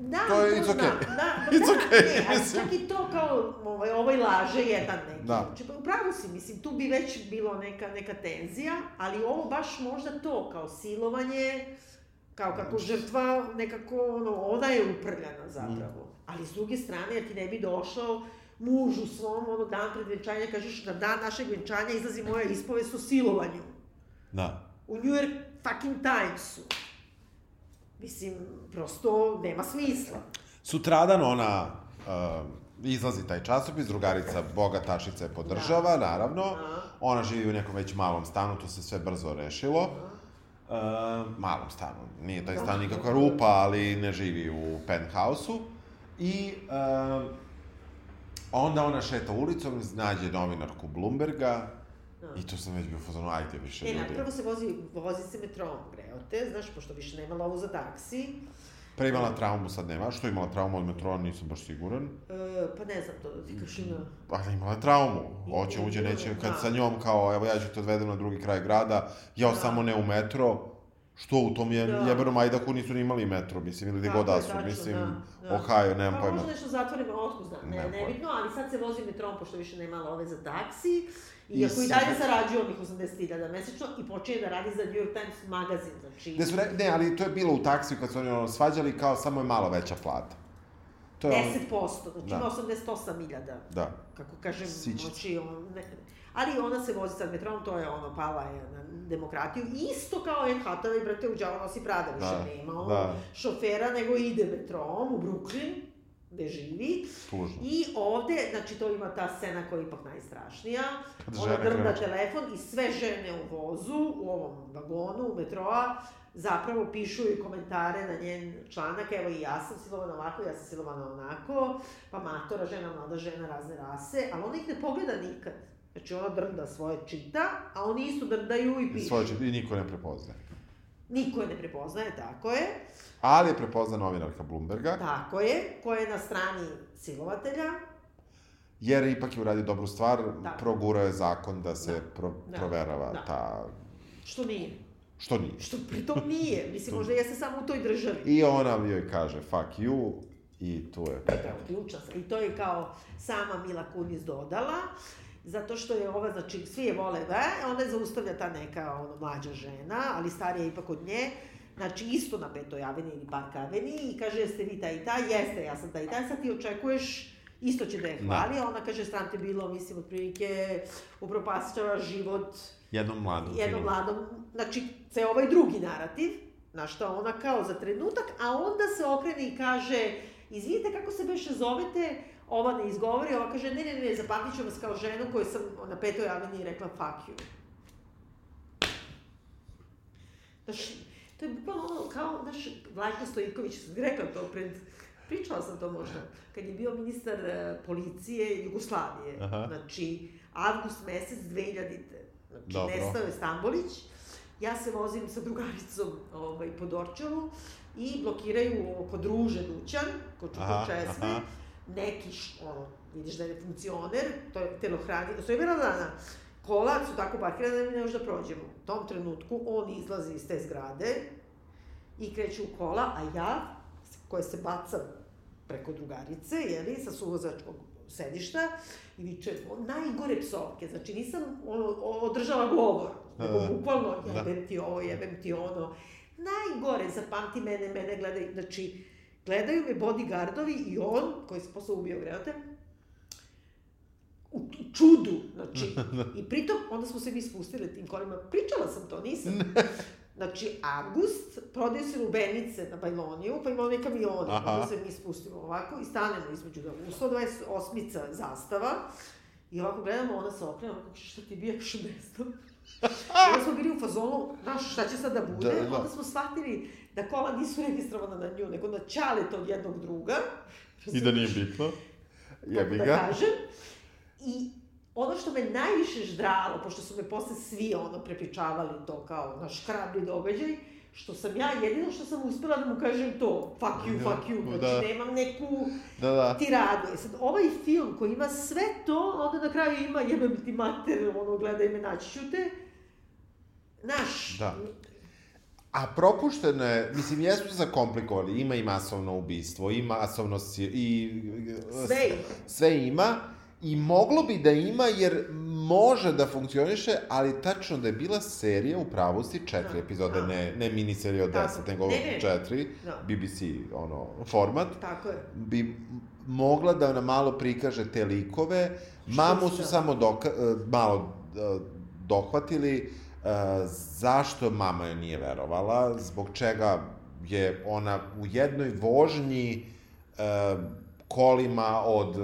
Da, To je- to it's okay. Da, It's da, okay, ne, ali mislim. čak i to kao, ovaj, ovaj laže jedan neki. Da. Znači, pa upravo si, mislim, tu bi već bilo neka, neka tenzija, ali ovo baš možda to, kao silovanje, kao kako žrtva nekako, ono, ona je uprljana zapravo. Mm. Ali s druge strane, jer ti ne bi došao mužu svom, ono, dan pred venčanja, kažeš, na dan našeg venčanja izlazi moja ispovest o silovanju. Da. U New York fucking Timesu. Mislim, prosto nema smisla. Sutradan ona uh, izlazi taj časopis, drugarica Boga Tašica je podržava, naravno. Da. Ona živi u nekom već malom stanu, to se sve brzo rešilo. Uh, malom stanu, nije taj stan nikakva rupa, ali ne živi u penthouse-u. I uh, onda ona šeta ulicom, nađe novinarku Bloomberga, i tu sam već bio fazonu, ajde više Ne, ljudi. na, prvo se vozi, vozi se metrom, greo te, znaš, pošto više nema lovu za taksi. Pre imala traumu, sad nema. Što je imala traumu od metroa, nisam baš siguran. E, pa ne znam to da ti kažem. Ali imala je traumu. Hoće, uđe, neće. Kad da. sa njom kao, evo ja ću te odvedem na drugi kraj grada, jao Da. samo ne u metro. Što u tom je, Da. jebenom Ajdaku nisu ni imali metro, mislim, ili gde god da su, tačno, mislim, da, da. Ohio, nemam Pa pojma. možda nešto zatvorimo, otko znam, ne, nebitno, ali sad se vozi metrom, pošto više nema love za taksi. I Iako i, dalje zarađuje onih 80.000 mesečno i počinje da radi za New York Times magazin, znači... Ne, su re, ne, ali to je bilo u taksiju kad su oni ono svađali, kao samo je malo veća plata. To je ono, 10%, znači Da. ima 88.000 da. kako kažem, Sićić. znači, on, ne, ali ona se vozi sad metrom, to je ono, pala je na demokratiju, isto kao Anne Hathaway, brate, u džava nosi Prada, više Da, nema ono, da. šofera, nego ide metrom u Brooklyn, gde živi, Tužno. i ovde, znači to ima ta scena koja je ipak najstrašnija, Kad ona drnda telefon i sve žene u vozu, u ovom vagonu, metroa, zapravo pišu i komentare na njen članak, evo i ja sam silovana ovako, ja sam silovana onako, pa matora žena, mlada žena, razne rase, ali ona ih ne pogleda nikad. Znači ona drnda svoje čita, a oni isto drndaju i I pišu. svoje čit- i niko ne prepoznaje. Niko je ne prepoznaje, tako je. Ali je prepozna novinarka Bloomberga, Tako je, koja je na strani silovatelja. jer ipak je uradio dobru stvar, Da. progurao je zakon da se Da. pro, Da. proverava Da. ta... Što nije. Što nije. Što pritom nije. Mislim, možda jeste samo u toj državi. I ona joj kaže fuck you i tu je. Ključna sam. I to je kao sama Mila Kunis dodala, zato što je ova, znači, svi je vole, ve, onda je zaustavlja ta neka ono, mlađa žena, ali starija ipak od nje, znači isto na Petoj aveni ili Park aveni i kaže, jeste vi taj i taj, jeste, ja sam taj i taj, sad ti očekuješ isto će da je hvali, a ona kaže, stran te bilo, mislim, otprilike, upropašćava život Jednom mladom jednom mladom, znači, ceo ovaj drugi narativ, na što ona kao za trenutak, a onda se okrene i kaže, izvinite kako se beše zovete, ova ne izgovori, ova kaže, ne, ne, ne, zapamtit ću vas kao ženu koju sam na petoj aveniji rekla fuck you. Znaš, to je bukvalno ono kao, znaš, Vlajko Stojiković, sam rekla to pred, pričala sam to možda, kad je bio ministar e, policije Jugoslavije, Aha. znači, avgust mesec 2000-te, znači, Dobro. nestao je Stambolić, ja se vozim sa drugaricom ovaj, po Dorčelu i blokiraju kod Ruže Dućan, kod aha. Neki, ono, vidiš da je funkcioner, to je telohrani, to je bila dana, kola su tako parkirane da mi ne može da prođemo. U tom trenutku on izlazi iz te zgrade i kreće u kola, a ja, koja se baca preko drugarice, jeli, sa suvozačkog sedišta i viče najgore psovke, znači nisam ono, održala govor, nego Da. bukvalno Da. jebem ti ovo, jebem ti ono. Najgore, zapamti mene, mene gledaju, znači, gledaju me bodyguardovi i on, koji se posle ubio, gledate, u čudu, znači, i pritom, onda smo se mi spustili tim kolima, pričala sam to, nisam. Znači, avgust, prodaju se lubenice na Bajloniju, pa ima one kamione, onda se mi spustimo ovako i stanemo između da u 128 zastava, i ovako gledamo, ona se okrene, kaže, šta ti bijaš u mesto? I onda smo bili u fazonu, znaš, šta će sad da bude? Da, da. Onda smo shvatili da kola nisu registrovana na nju, nego na čaleta od jednog druga. I da nije bitno. Jebi da ga. kažem. I ono što me najviše ždralo, pošto su me posle svi ono prepričavali to kao naš hrabri događaj, što sam ja jedino što sam uspela da mu kažem to, fuck you, Da, fuck you, znači da. nemam neku Da, da. tiradu. E sad, ovaj film koji ima sve to, onda na kraju ima jebem ti mater, ono, gledaj me, naći ću te. Znaš, Da. A propušteno je, mislim, jesu zakomplikovali, ima i masovno ubistvo, i masovno si, i... Sve ima. Sve ima, i moglo bi da ima, jer može da funkcioniše, ali tačno da je bila serija, u pravu si, četiri Da, epizode, da. ne, ne miniserija od deset, nego Ne, ne. četiri, Da. BBC, ono, format, tako je. bi mogla da nam malo prikaže te likove. Mamu su samo doka, malo e, dohvatili zašto mama joj nije verovala, zbog čega je ona u jednoj vožnji e, kolima od, e,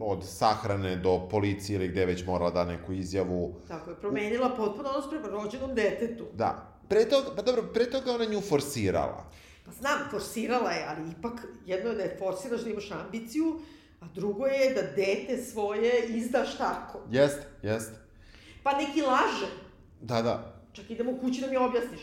od sahrane do policije ili gde već morala da neku izjavu. Tako je, promenila potpuno odnos prema rođenom detetu. Da. Pre toga, pa dobro, pre toga ona nju forsirala. Pa znam, forsirala je, ali ipak jedno je da je forsiraš da imaš ambiciju, a drugo je da dete svoje izdaš tako. Jeste, jeste. Pa neki laže. Da, da. Čak idemo u kući da mi objasniš.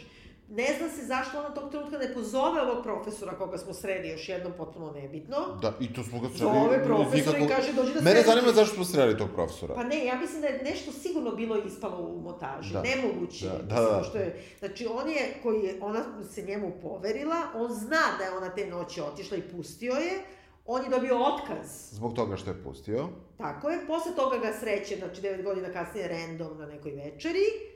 Ne zna se zašto ona tog trenutka ne pozove ovog profesora koga smo sreli još jednom potpuno nebitno. Da, i to smo ga Zove profesora i kaže, dođi da Mene zanima zašto smo sreli tog profesora. Pa ne, ja mislim da je nešto sigurno bilo ispalo u montaži. Da. Nemoguće. Da, da, da. Što je, znači, on je, koji je, ona se njemu poverila, on zna da je ona te noći otišla i pustio je, on je dobio otkaz. Zbog toga što je pustio. Tako je, posle toga ga sreće, znači 9 godina kasnije random na nekoj večeri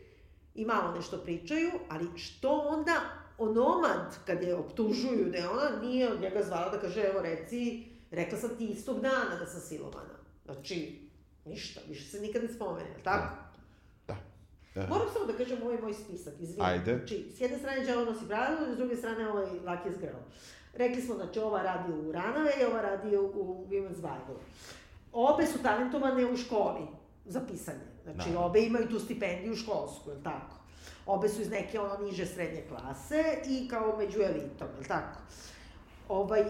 i malo nešto pričaju, ali što onda onomad, kad je optužuju da je ona, nije od njega zvala da kaže, evo reci, rekla sam ti istog dana da sam silovana. Znači, ništa, više se nikad ne spomene, jel tako? Da. Da. Moram samo da kažem ovaj moj spisak, izvini. Ajde. Znači, s jedne strane Đavo nosi bradu, s druge strane ovaj Lucky's Girl. Rekli smo, znači, ova radi u Ranave i ova radi u, u Women's Bible. Obe su talentovane u školi za pisanje. Znači, Da. obe imaju tu stipendiju školsku, je tako? Obe su iz neke ono niže srednje klase i kao među elitom, je tako? Ovaj, e,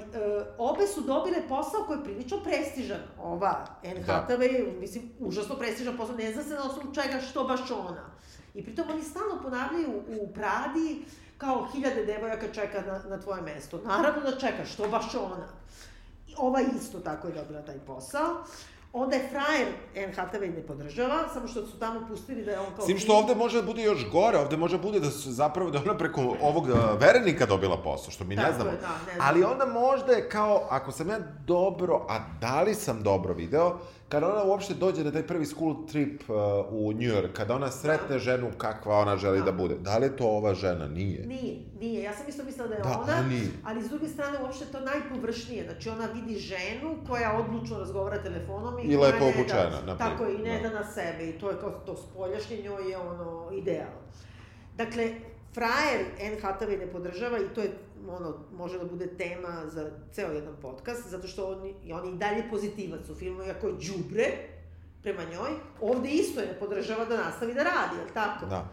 obe su dobile posao koji je prilično prestižan. Ova, Anne Da. Hathaway, mislim, užasno prestižan posao, ne zna se na osnovu čega što baš ona. I pritom oni stalno ponavljaju u, u Pradi kao hiljade devojaka čeka na, na tvoje mesto. Naravno da čeka, što baš ona. I ova isto tako je dobila taj posao. Onda je frajer Hathaway ne podržava, samo što su tamo pustili da je on kao... S tim što ovde može da bude još gore, ovde može da bude da su zapravo da ona preko ovog uh, verenika dobila posao, što mi ne Tako znamo. je, da, ne znamo. Ali onda možda je kao, ako sam ja dobro, a da li sam dobro video, kada ona uopšte dođe na taj prvi school trip uh, u New York, kada ona sretne ženu kakva ona želi da, Da. bude, da li je to ova žena? Nije. Nije, nije. Ja sam isto mislila da je Da, ona, nije. ali s druge strane uopšte to najpovršnije. Znači ona vidi ženu koja odlučno razgovara telefonom i, I lepo da- obučena, na Tako i ne da. da na sebe. I to je kao to spoljašnje njoj je ono ideal. Dakle, frajer Anne Hathaway ne podržava i to je ono, može da bude tema za ceo jedan podcast, zato što on, i on je i dalje pozitivac u filmu, iako je đubre prema njoj. Ovde isto je podržava da nastavi da radi, je tako? Da.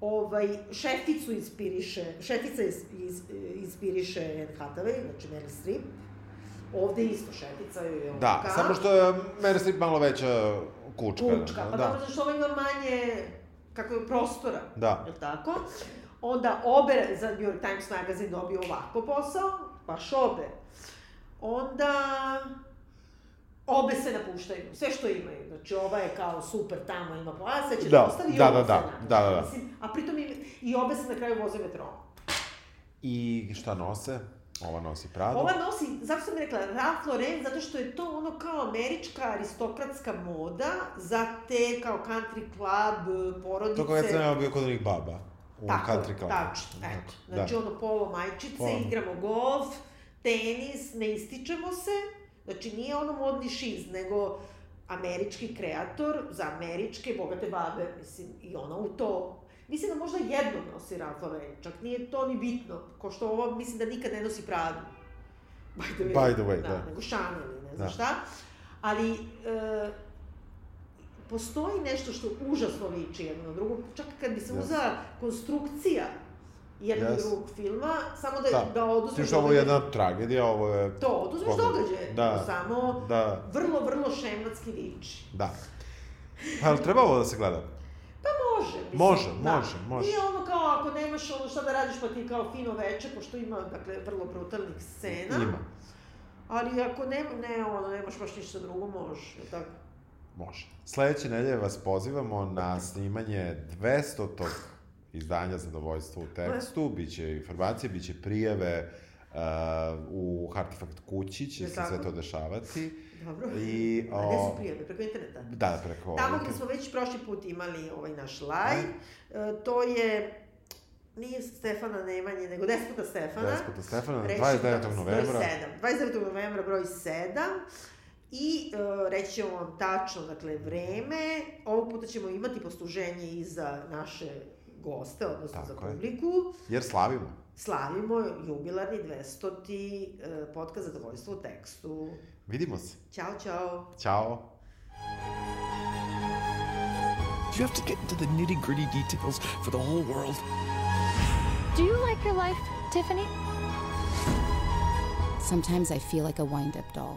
ovaj, šeficu inspiriše, šefica iz, iz, inspiriše Anne Hathaway, znači Meryl Streep. Ovde isto šefica je Da, ovoga. samo što je Meryl Streep malo veća kučka. Kučka, pa da. dobro, zašto ova ima manje, kako je, prostora. Da. Je li tako? Onda obe za New York Times magazine dobio ovako posao, baš obe. Onda, obe se napuštaju, sve što imaju. Znači, ova je kao super tamo, ima plasa, će Da, da, ostavi i da, da, da, napušta. da, da, da. Mislim, a pritom i, i obe se na kraju voze metrom. I šta nose? Ova nosi Pradu. Ova nosi, zašto sam rekla, Ralph Lauren, zato što je to ono kao američka aristokratska moda za te kao country club, porodice. To kao kad sam ja bio kod onih baba. U Tako, country clubu. tačno, eto. Da. Znači, ono polo majčice, Polo. igramo golf, tenis, ne ističemo se. Znači, nije ono modni šiz, nego američki kreator za američke bogate babe, mislim, i ona u to... Mislim da možda jednom nosi Ralph Lauren, čak nije to ni bitno, ko što ovo mislim da nikad ne nosi Pradu. By the way. By the way, da. Nego Chanel ne znam Da. šta. Ali, e, postoji nešto što užasno liči jedno na drugo, čak kad bi se Yes. uzela konstrukcija jednog Yes. drugog filma, samo da, Da. da oduzmeš Tim što ovo je jedna tragedija, ovo je... To, oduzmeš događaje, Da. samo Da, vrlo, vrlo šematski liči. da. Pa, jel treba ovo da se gleda? Pa može, mislim. Može, da. može, može. Nije ono kao ako nemaš ono šta da radiš pa ti kao fino veče, pošto ima, dakle, vrlo brutalnih scena. Ima. Ali ako ne, ne, ono, nemaš baš ništa drugo, može, jel tako? Može. Sledeće nedelje vas pozivamo na snimanje 200. izdanja Zadovoljstvo u tekstu. Biće informacije, biće prijeve uh, u Artifact kući, će se sve to dešavati. Dobro. I, A gde o, su prijave? Preko interneta? Da, preko... Tamo gde smo već prošli put imali ovaj naš live, e, to je, nije Stefana Nemanje, nego Despota Stefana. Despota Stefana, Reći 29. broj novembra. 7. 29. novembra broj 7. I e, reći ćemo vam tačno, dakle, vreme. Ovog puta ćemo imati posluženje i za naše goste, odnosno za Tako je. publiku. Jer slavimo. Slavimo jubilarni 200. e, podcast Zadovoljstvo u tekstu. Vidimo se. Ćao, čao. Ćao. You have to get into the nitty gritty details for the whole world. Do you like your life, Tiffany? Sometimes I feel like a wind up doll.